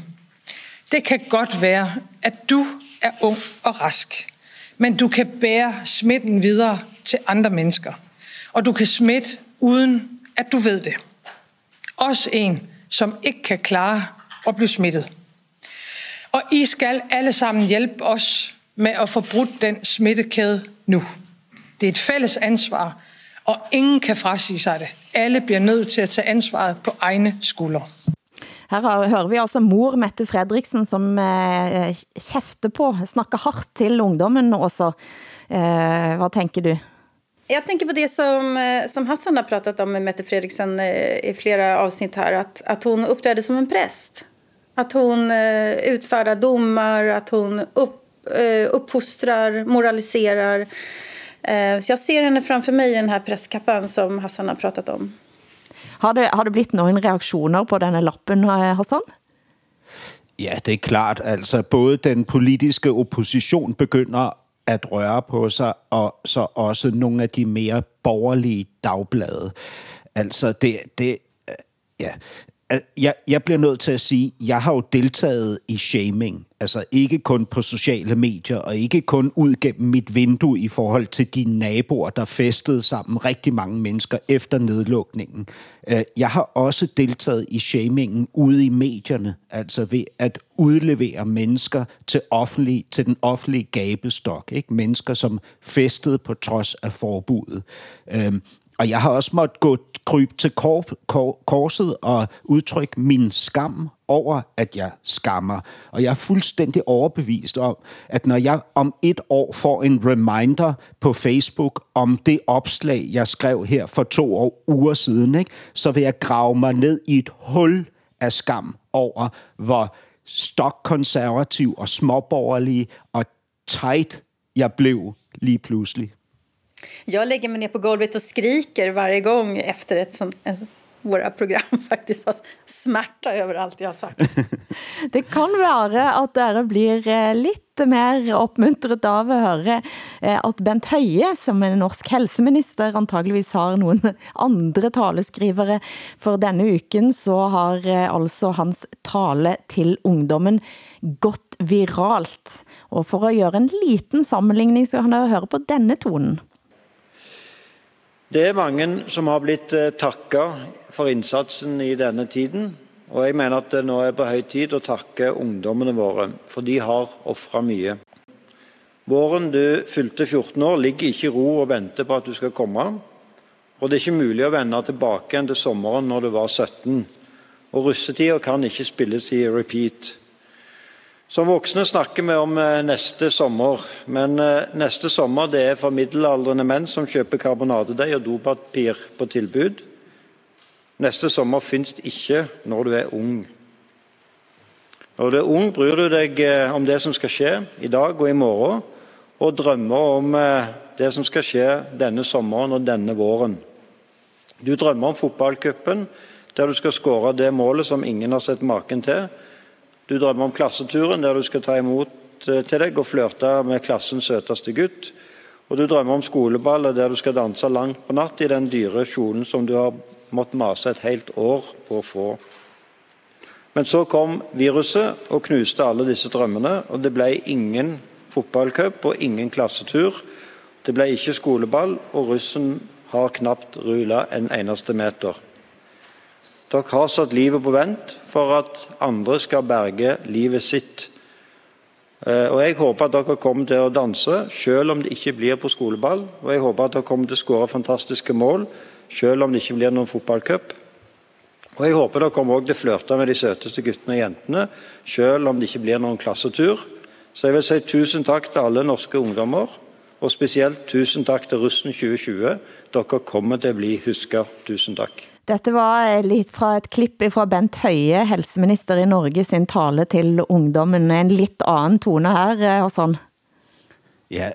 T: Det kan godt være, at du er ung og rask, men du kan bære smitten videre til andre mennesker – og du kan smitte uden at du ved det. Også en, som ikke kan klare at blive smittet. Og I skal alle sammen hjælpe os med at få brudt den smittekæde nu. Det er et fælles ansvar, og ingen kan frasige sig det. Alle bliver nødt til at tage ansvaret på egne skuldre.
C: Her hører vi altså mor Mette Fredriksen, som eh, kæfter på, snakker hardt til ungdommen også. Eh, hvad tænker du?
D: Jag tänker på det som, eh, som Hassan har pratat om med Mette Fredriksen eh, i flera avsnitt här. Att, att hon uppträder som en präst. Att hon eh, utfärdar domar, att hon upp, uppfostrar, moraliserar. Så jag ser henne framför mig i den här prästkappan som Hassan har pratat om.
C: Har det, har det blivit några reaktioner på den här lappen, Hassan?
E: Ja, det er klart. Altså, både den politiske opposition begynder at røre på sig, og så også nogle af de mere borgerlige dagblade. Altså, det, det ja, jeg, jeg bliver nødt til at sige, jeg har jo deltaget i shaming. Altså ikke kun på sociale medier, og ikke kun ud gennem mit vindue i forhold til de naboer, der festede sammen rigtig mange mennesker efter nedlukningen. Øh, jeg har også deltaget i shamingen ude i medierne, altså ved at udlevere mennesker til, offentlig, til den offentlige gabestok. Ikke? Mennesker, som festede på trods af forbuddet. Øhm, og jeg har også måttet gå krybe til kor, kor, korset og udtrykke min skam over, at jeg skammer. Og jeg er fuldstændig overbevist om, at når jeg om et år får en reminder på Facebook om det opslag, jeg skrev her for to år, uger siden, ikke, så vil jeg grave mig ned i et hul af skam over, hvor stokkonservativ og småborgerlig og tight jeg blev lige pludselig.
D: Jag lägger mig ner på golvet och skriker varje gång efter ett sånt, våra program faktiskt har smärta över allt jag har sagt.
C: Det kan være at dere blir eh, lite lidt mer opmuntret av at høre eh, at Bent Høie, som er norsk helseminister, antageligvis har nogle andre taleskrivere. For denne uken så har alltså altså hans tale til ungdommen gått viralt. Og for at gøre en liten sammenligning, så kan dere høre på denne tonen.
U: Det er mange som har blitt eh, takka for innsatsen i denne tiden. Og jeg mener at det nå er på høy tid å takke ungdommene våre, for de har ofra mye. Våren du fylte 14 år ligger ikke i ro og venter på at du skal komme. Og det er ikke mulig å vende tilbake igjen til sommeren når du var 17. Og russetida kan ikke spilles i repeat. Som voksne snakker vi om eh, neste sommer, men eh, neste sommer det er for middelaldrende menn som kjøper karbonadedeig og dopapir på tilbud. Neste sommer fins ikke når du er ung. Når du er ung, bryr du deg eh, om det som skal skje i dag og i morgen, og drømmer om det som skal skje denne sommeren og denne våren. Du drømmer om fotballcupen, der du skal skåre det målet som ingen har sett maken til du drømmer om klasseturen der du skal ta imot eh, til deg og flørte med klassens søteste gutt. Og du drømmer om skoleballet der du skal danse langt på natt i den dyre kjolen som du har måttet mase et helt år på å få. Men så kom viruset og knuste alle disse drømmene, og det ble ingen fotballcup og ingen klassetur. Det ble ikke skoleball, og russen har knapt rulla en eneste meter. Dere har satt livet på vent for at andre skal berge livet sitt. Eh, og Jeg håper at dere kommer til å danse, selv om det ikke blir på skoleball. Og jeg håper at dere kommer til å skåre fantastiske mål, selv om det ikke blir noen fotballcup. Og jeg håper dere kommer også til å flørte med de søteste guttene og jentene, selv om det ikke blir noen klassetur. Så jeg vil si tusen takk til alle norske ungdommer, og spesielt tusen takk til Russen 2020. Dere kommer til å bli huska. Tusen takk.
C: Dette var eh, lidt fra et klipp fra Bent Høie, helseminister i Norge, sin tale til ungdommen. En lidt anden tone her, og Hassan.
E: Ja,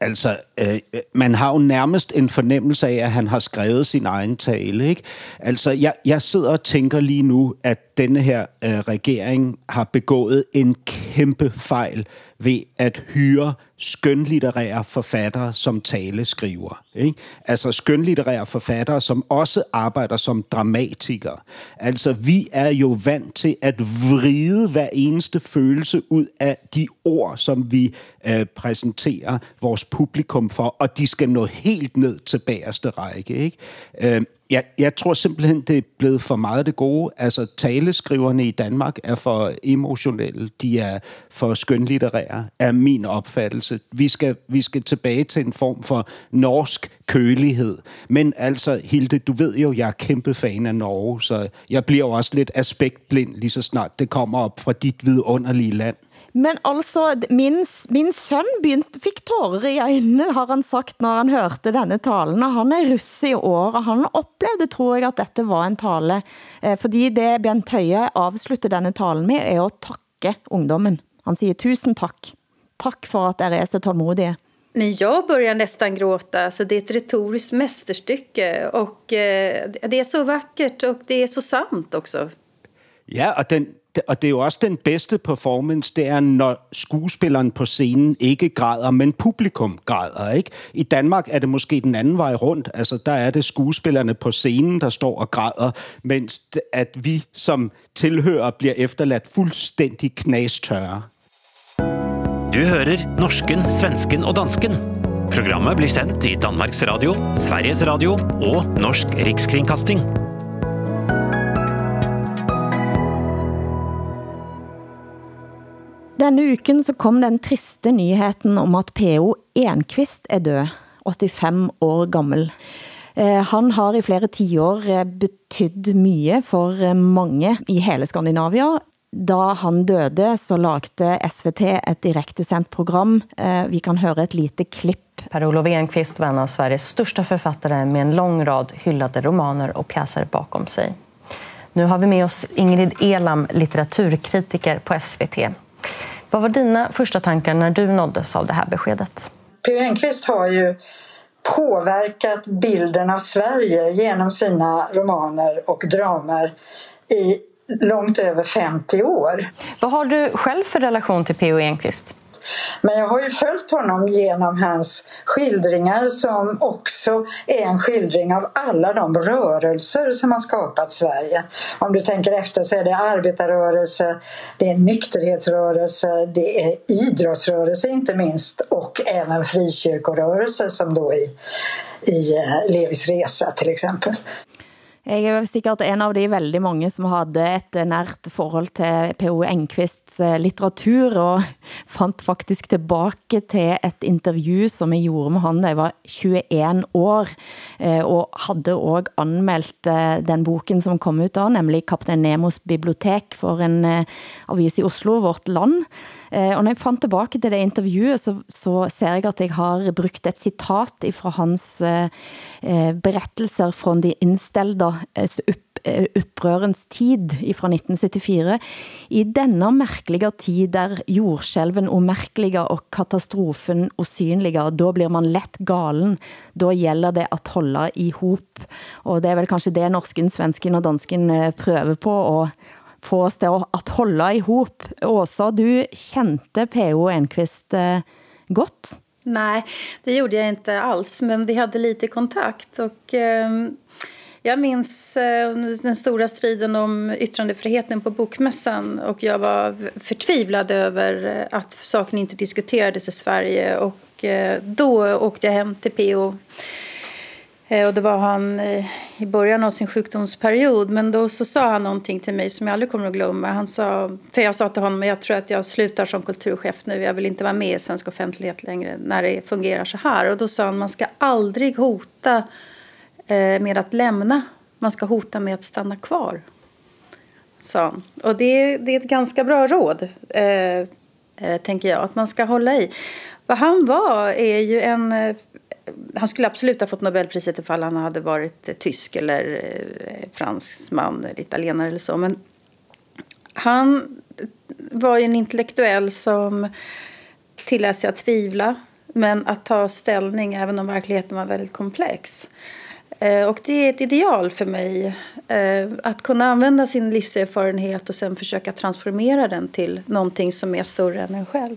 E: altså, øh, man har jo nærmest en fornemmelse af, at han har skrevet sin egen tale, ikke? Altså, jeg, jeg sidder og tænker lige nu, at denne her øh, regering har begået en kæmpe fejl ved at hyre skønlitterære forfattere som taleskriver. Ikke? Altså skønlitterære forfattere, som også arbejder som dramatikere. Altså vi er jo vant til at vride hver eneste følelse ud af de ord, som vi øh, præsenterer vores publikum for, og de skal nå helt ned til bagerste række. Ikke? Øh, jeg, jeg tror simpelthen, det er blevet for meget det gode. Altså, taleskriverne i Danmark er for emotionelle. De er for skønlitterære, er min opfattelse. Vi skal, vi skal tilbage til en form for norsk kølighed. Men altså, Hilde, du ved jo, jeg er kæmpe fan af Norge, så jeg bliver jo også lidt aspektblind lige så snart det kommer op fra dit vidunderlige land.
C: Men altså, min, min søn begyndte, fik tårer i øjnene, har han sagt, når han hørte denne talen. Og han er russ i år, og han oplevede, tror jeg, at dette var en tale. Eh, fordi det Bent Høie afslutter denne talen med, er at takke ungdommen. Han siger, tusen tak. Tak for at dere er så tålmodige.
D: Men jag börjar nästan gråta, så det är ett retoriskt mästerstycke och eh, det är så vackert och det är så sant också.
E: Ja, og den, og det er jo også den bedste performance, det er, når skuespilleren på scenen ikke græder, men publikum græder, ikke? I Danmark er det måske den anden vej rundt. Altså, der er det skuespillerne på scenen, der står og græder, mens at vi som tilhører bliver efterladt fuldstændig knastørre.
B: Du hører norsken, svensken og dansken. Programmet blir sendt i Danmarks Radio, Sveriges Radio og Norsk Rikskringkasting.
C: Denne uken så kom den triste nyheten om at P.O. Enqvist er død, 85 år gammel. Eh, han har i flere tiår eh, betydt mye for eh, mange i hele Skandinavia. Da han døde, så lagde SVT et direktesendt program. Eh, vi kan høre et lite klipp.
V: Per-Olof Enqvist var en av Sveriges största författare med en lång rad hyllade romaner och pjäser bakom sig. Nu har vi med oss Ingrid Elam, litteraturkritiker på SVT. Vad var dina första tankar när du nåddes av det här beskedet?
W: P.O. Enquist har ju
X: påverkat bilden av Sverige genom sina romaner och dramer i långt över 50 år.
V: Vad har du själv för relation till P.O. Enquist?
X: Men jag har ju följt honom genom hans skildringar som också är en skildring av alla de rörelser som har skapat Sverige. Om du tänker efter så är det arbetarrörelse, det är nykterhetsrörelse, det är idrottsrörelse inte minst och även frikyrkorörelse som då i, i eh, Levis resa till exempel.
C: Jeg er sikkert en av de veldig mange som havde et nært forhold til P.O. Enqvists eh, litteratur, og fandt faktisk tilbage til et interview, som jeg gjorde med han, da jeg var 21 år, eh, og havde også anmeldt eh, den boken, som kom ut da, nemlig Kapten Nemos bibliotek for en avis i Oslo, Vårt Land. Eh, og når jeg fandt tilbage til det interviewet, så, så ser jeg at jeg har brugt et citat fra hans eh, eh, berettelser fra de inställda upp, eh, upprørens tid fra 1974. I denna märkliga tid där jordskjelven omärkliga och katastrofen osynliga, då blir man lätt galen. Då gäller det att hålla ihop. Og det er vel kanskje det norsken, svensken og dansken prøver på å få os til at holde ihop. Åsa, du kände P.O. Enquist eh, godt?
D: Nej, det gjorde jag inte alls, men vi hade lite kontakt. Och, eh, jag minns eh, den stora striden om yttrandefriheten på bokmässan och jag var förtvivlad över eh, att saken inte diskuterades i Sverige. Och eh, då åkte jag hem till PO. Eh, och det var han eh, i början av sin sjukdomsperiod. Men då så sa han någonting till mig som jag aldrig kommer att glömma. Han sa, för jag sa till honom, jag tror att jag slutar som kulturchef nu. Jag vill inte vara med i svensk offentlighet längre när det fungerar så här. Och då sa han, man ska aldrig hota eh, med att lämna. Man ska hota med att stanna kvar. Sa Och det, det är ett ganska bra råd, eh, eh, tänker jag. Att man ska hålla i. Vad han var är ju en... Han skulle absolut ha fått Nobelpriset ifall han hade varit eh, tysk eller eh, fransman eller italienare eller så. Men han eh, var ju en intellektuell som tillät sig att tvivla men att ta ställning även om verkligheten var väldigt komplex. Eh, och det är ett ideal för mig. Eh, att kunna använda sin livserfarenhet och sen försöka transformera den till någonting som är större än en själv.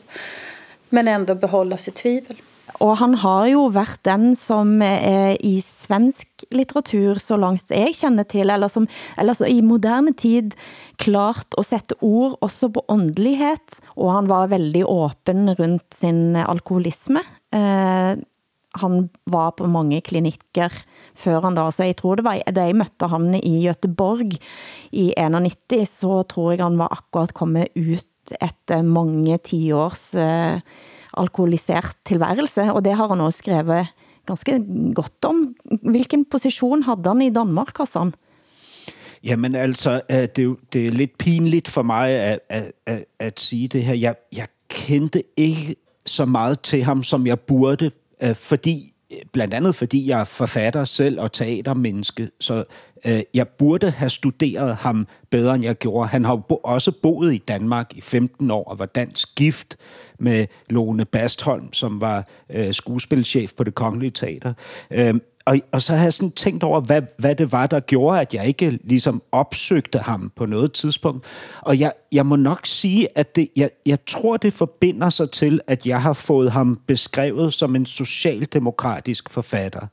D: Men ändå behålla sitt tvivel.
C: Og han har jo været den som eh, i svensk litteratur, så langt jeg kender til, eller, som, eller så i moderne tid, klart at sætte ord også på åndelighed, og han var veldig åben rundt sin alkoholisme. Eh, han var på mange klinikker før han da, så jeg tror det var, da jeg mødte han i Göteborg i 91, så tror jeg han var akkurat kommet ut efter mange tiårs eh, alkoholisert tilværelse, og det har han også skrevet ganske godt om. Hvilken position havde han i Danmark, Hassan?
E: Jamen altså, øh, det er, jo, det er lidt pinligt for mig at, at, at, at sige det her. Jeg, jeg kendte ikke så meget til ham, som jeg burde, øh, fordi blandt andet fordi jeg er forfatter selv og teatermenneske, så øh, jeg burde have studeret ham bedre, end jeg gjorde. Han har bo- også boet i Danmark i 15 år og var dansk gift med Lone Bastholm, som var øh, skuespilchef på det Kongelige Teater. Øh, og, og så har jeg sådan tænkt over, hvad, hvad det var, der gjorde, at jeg ikke ligesom opsøgte ham på noget tidspunkt. Og jeg, jeg må nok sige, at det, jeg, jeg tror, det forbinder sig til, at jeg har fået ham beskrevet som en socialdemokratisk forfatter.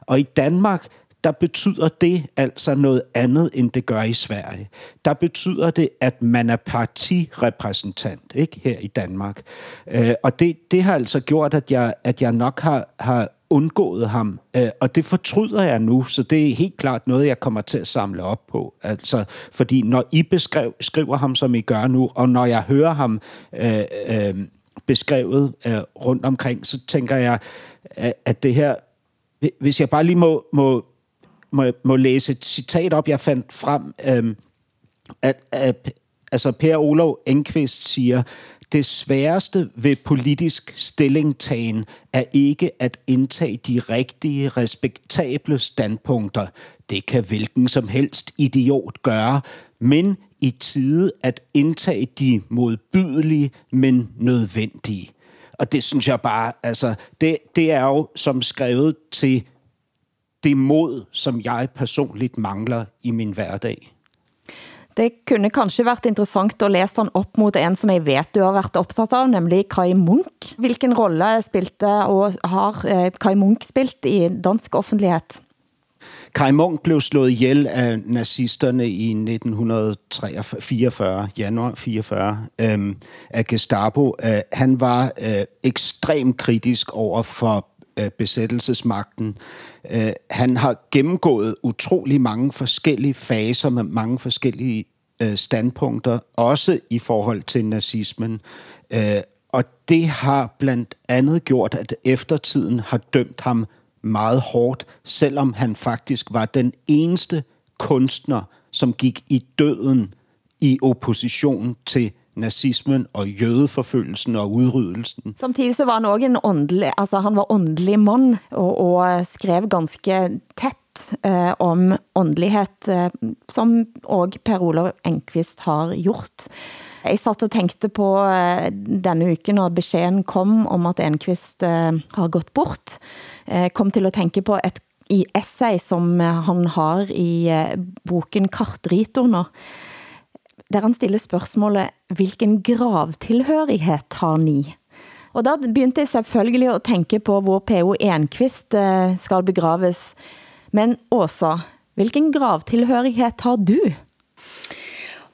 E: Og i Danmark, der betyder det altså noget andet, end det gør i Sverige. Der betyder det, at man er partirepræsentant ikke her i Danmark. Øh, og det, det har altså gjort, at jeg, at jeg nok har, har undgået ham, øh, og det fortryder jeg nu, så det er helt klart noget, jeg kommer til at samle op på. Altså, fordi når I beskriver skriver ham, som I gør nu, og når jeg hører ham øh, øh, beskrevet øh, rundt omkring, så tænker jeg, at det her, hvis jeg bare lige må, må, må, må læse et citat op, jeg fandt frem, Øhm, at, at altså Per Olof Enqvist siger, det sværeste ved politisk stillingtagen er ikke at indtage de rigtige, respektable standpunkter. Det kan hvilken som helst idiot gøre, men i tide at indtage de modbydelige, men nødvendige. Og det synes jeg bare, altså, det, det er jo som skrevet til det mod, som jeg personligt mangler i min hverdag.
C: Det kunne kanskje været interessant at læse han op mod en, som jeg vet du har været optaget av, nemlig Kai Munk. Hvilken rolle spilte og har eh, Kai Munk spilt i dansk offentlighed?
E: Kai Munk blev slået ihjel af nazisterne i 1944, januar 44, øhm, af Gestapo. Øh, han var øh, ekstremt kritisk over for øh, besættelsesmagten. Øh, han har gennemgået utrolig mange forskellige faser med mange forskellige øh, standpunkter, også i forhold til nazismen. Øh, og det har blandt andet gjort, at eftertiden har dømt ham meget hårdt, selvom han faktisk var den eneste kunstner, som gik i døden i opposition til nazismen og jødeforfølgelsen og udryddelsen.
C: Samtidig så var han også en åndelig, altså han var åndelig mand og, og øh, skrev ganske tæt eh, om åndelighed, eh, som også Per Olof Enqvist har gjort. Jeg satt og tænkte på eh, denne uke, når beskeden kom om at Enqvist eh, har gått bort, eh, kom til at tænke på et i essay, som han har i eh, boken Kartritorner, der han stiller spørgsmålet, hvilken gravtilhørighed har ni? Og da begyndte jeg selvfølgelig at tænke på, hvor P.O. Enqvist eh, skal begraves. Men Åsa, hvilken gravtilhørighed har du?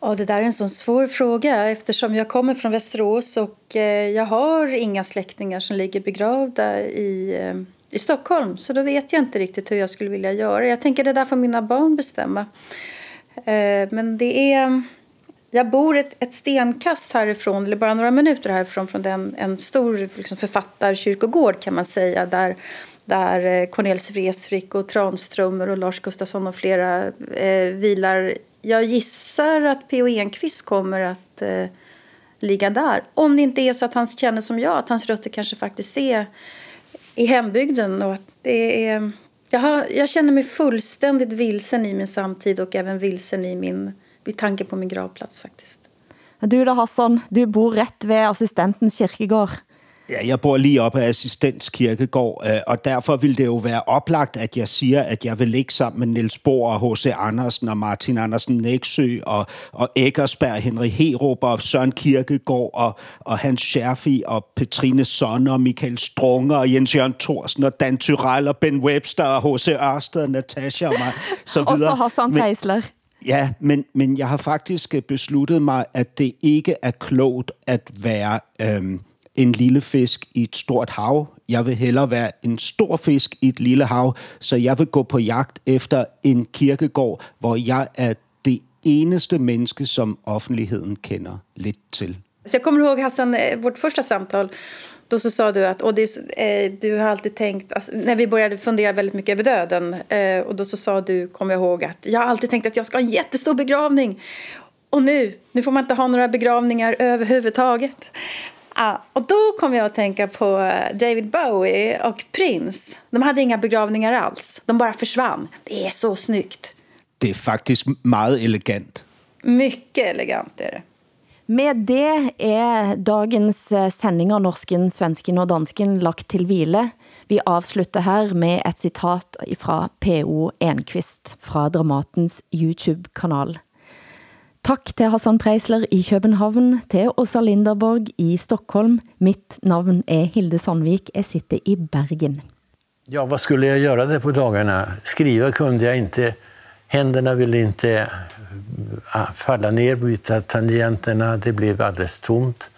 D: Ja, det där är en sån svår fråga eftersom jag kommer från Västerås och eh, jag har inga släktingar som ligger begravda i, eh, i Stockholm. Så då vet jag inte riktigt hur jag skulle vilja göra. Jag tänker det där får mina barn bestämma. Eh, men det är... Jag bor ett, ett stenkast härifrån, eller bara några minuter härifrån, från den, en stor liksom, författarkyrkogård kan man säga, där, där eh, Cornelis Vreeswijk och Tranströmer och Lars Gustafsson och flera eh, vilar jag gissar att P.O. Enquist kommer att eh, ligga där. Om det inte är så att han känner som jag, att hans rötter kanske faktiskt är i hembygden. Och att det är, jag, har, jag känner mig fullständigt vilsen i min samtid och även vilsen i min vid tanke på min gravplats faktiskt.
C: Du då Hassan, du bor rätt ved assistentens kirkegård.
E: Ja, jeg bor lige op ad Assistens Kirkegård, øh, og derfor vil det jo være oplagt, at jeg siger, at jeg vil ligge sammen med Niels Bohr og H.C. Andersen og Martin Andersen Næksø og, og Eggersberg, Henrik Herup og Søren Kirkegård og, og Hans Scherfi og Petrine Sonne og Michael Strunger og Jens Jørgen Thorsen og Dan Tyrell og Ben Webster og H.C. Ørsted og Natasha og mig. Så videre.
C: og så Hassan Preisler.
E: Ja, men, men jeg har faktisk øh, besluttet mig, at det ikke er klogt at være... Øhm, en lille fisk i et stort hav. Jeg vil hellere være en stor fisk i et lille hav, så jeg vil gå på jagt efter en kirkegård, hvor jeg er det eneste menneske, som offentligheden kender lidt til.
D: Så jag kommer ihåg Hassan, eh, vårt första samtal, då så sa du att och det, eh, du har alltid tänkt, alltså, när vi började fundera väldigt mycket över döden, eh, och då så sa du, kommer jag ihåg, att jag har alltid tänkt att jag ska ha en jättestor begravning. Och nu, nu får man inte ha några begravningar överhuvudtaget. Ja, och då kom jag att tänka på eh, David Bowie och Prince. De hade inga begravningar alls. De bara försvann. Det är så snyggt.
E: Det är faktiskt meget elegant.
D: Mycket elegant är det.
C: Med det er dagens eh, sending Norsken, Svensken og Dansken lagt til hvile. Vi avslutter her med et citat fra P.O. Enquist fra Dramatens YouTube-kanal. Tak til Hassan Preisler i København, til Åsa Linderborg i Stockholm. Mitt navn er Hilde Sandvik, jeg sitter i Bergen.
Y: Ja, vad skulle jag göra det på dagarna? Skriva kunde jag inte. Händerna ville inte ah, falla ner, byta tangenterna. Det blev alldeles tomt.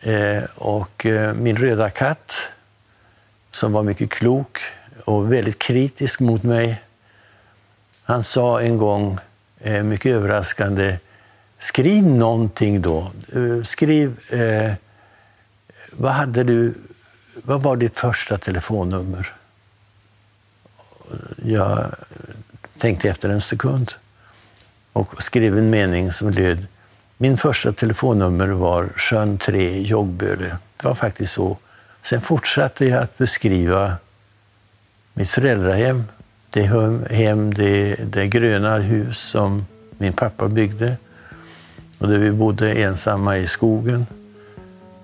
Y: Eh, och eh, min röda katt, som var mycket klok och väldigt kritisk mot mig, han sa en gång eh, mycket överraskande. Skriv någonting då. Eh, skriv... Eh, vad, hade du, vad var ditt första telefonnummer? Jag tänkte efter en sekund och skrev en mening som löd Min första telefonnummer var Sjön 3, Joggböle. Det var faktiskt så. Sen fortsatte jag att beskriva mitt föräldrahem det hem, det, det gröna hus som min pappa byggde och där vi bodde ensamma i skogen.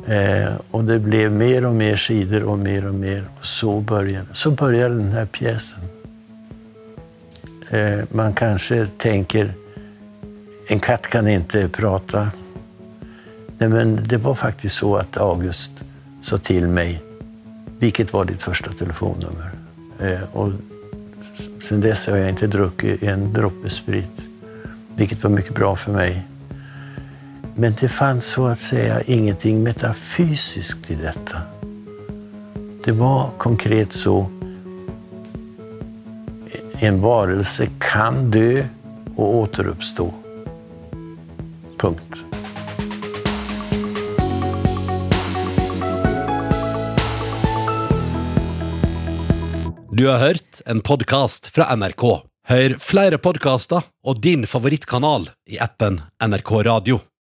Y: Eh, och det blev mer och mer sidor och mer och mer. Och så började, så började den här pjäsen. Eh, man kanske tänker, en katt kan inte prata. Nej, men det var faktiskt så att August sa till mig, vilket var ditt första telefonnummer? Eh, och sen dess har jag inte druckit en droppe sprit, vilket var mycket bra för mig. Men det fanns så att säga ingenting metafysiskt i detta. Det var konkret så. En varelse kan dö och återuppstå. Punkt.
Z: Du har hørt en podcast fra NRK. Hør flere podcaster og din favorittkanal i appen NRK Radio.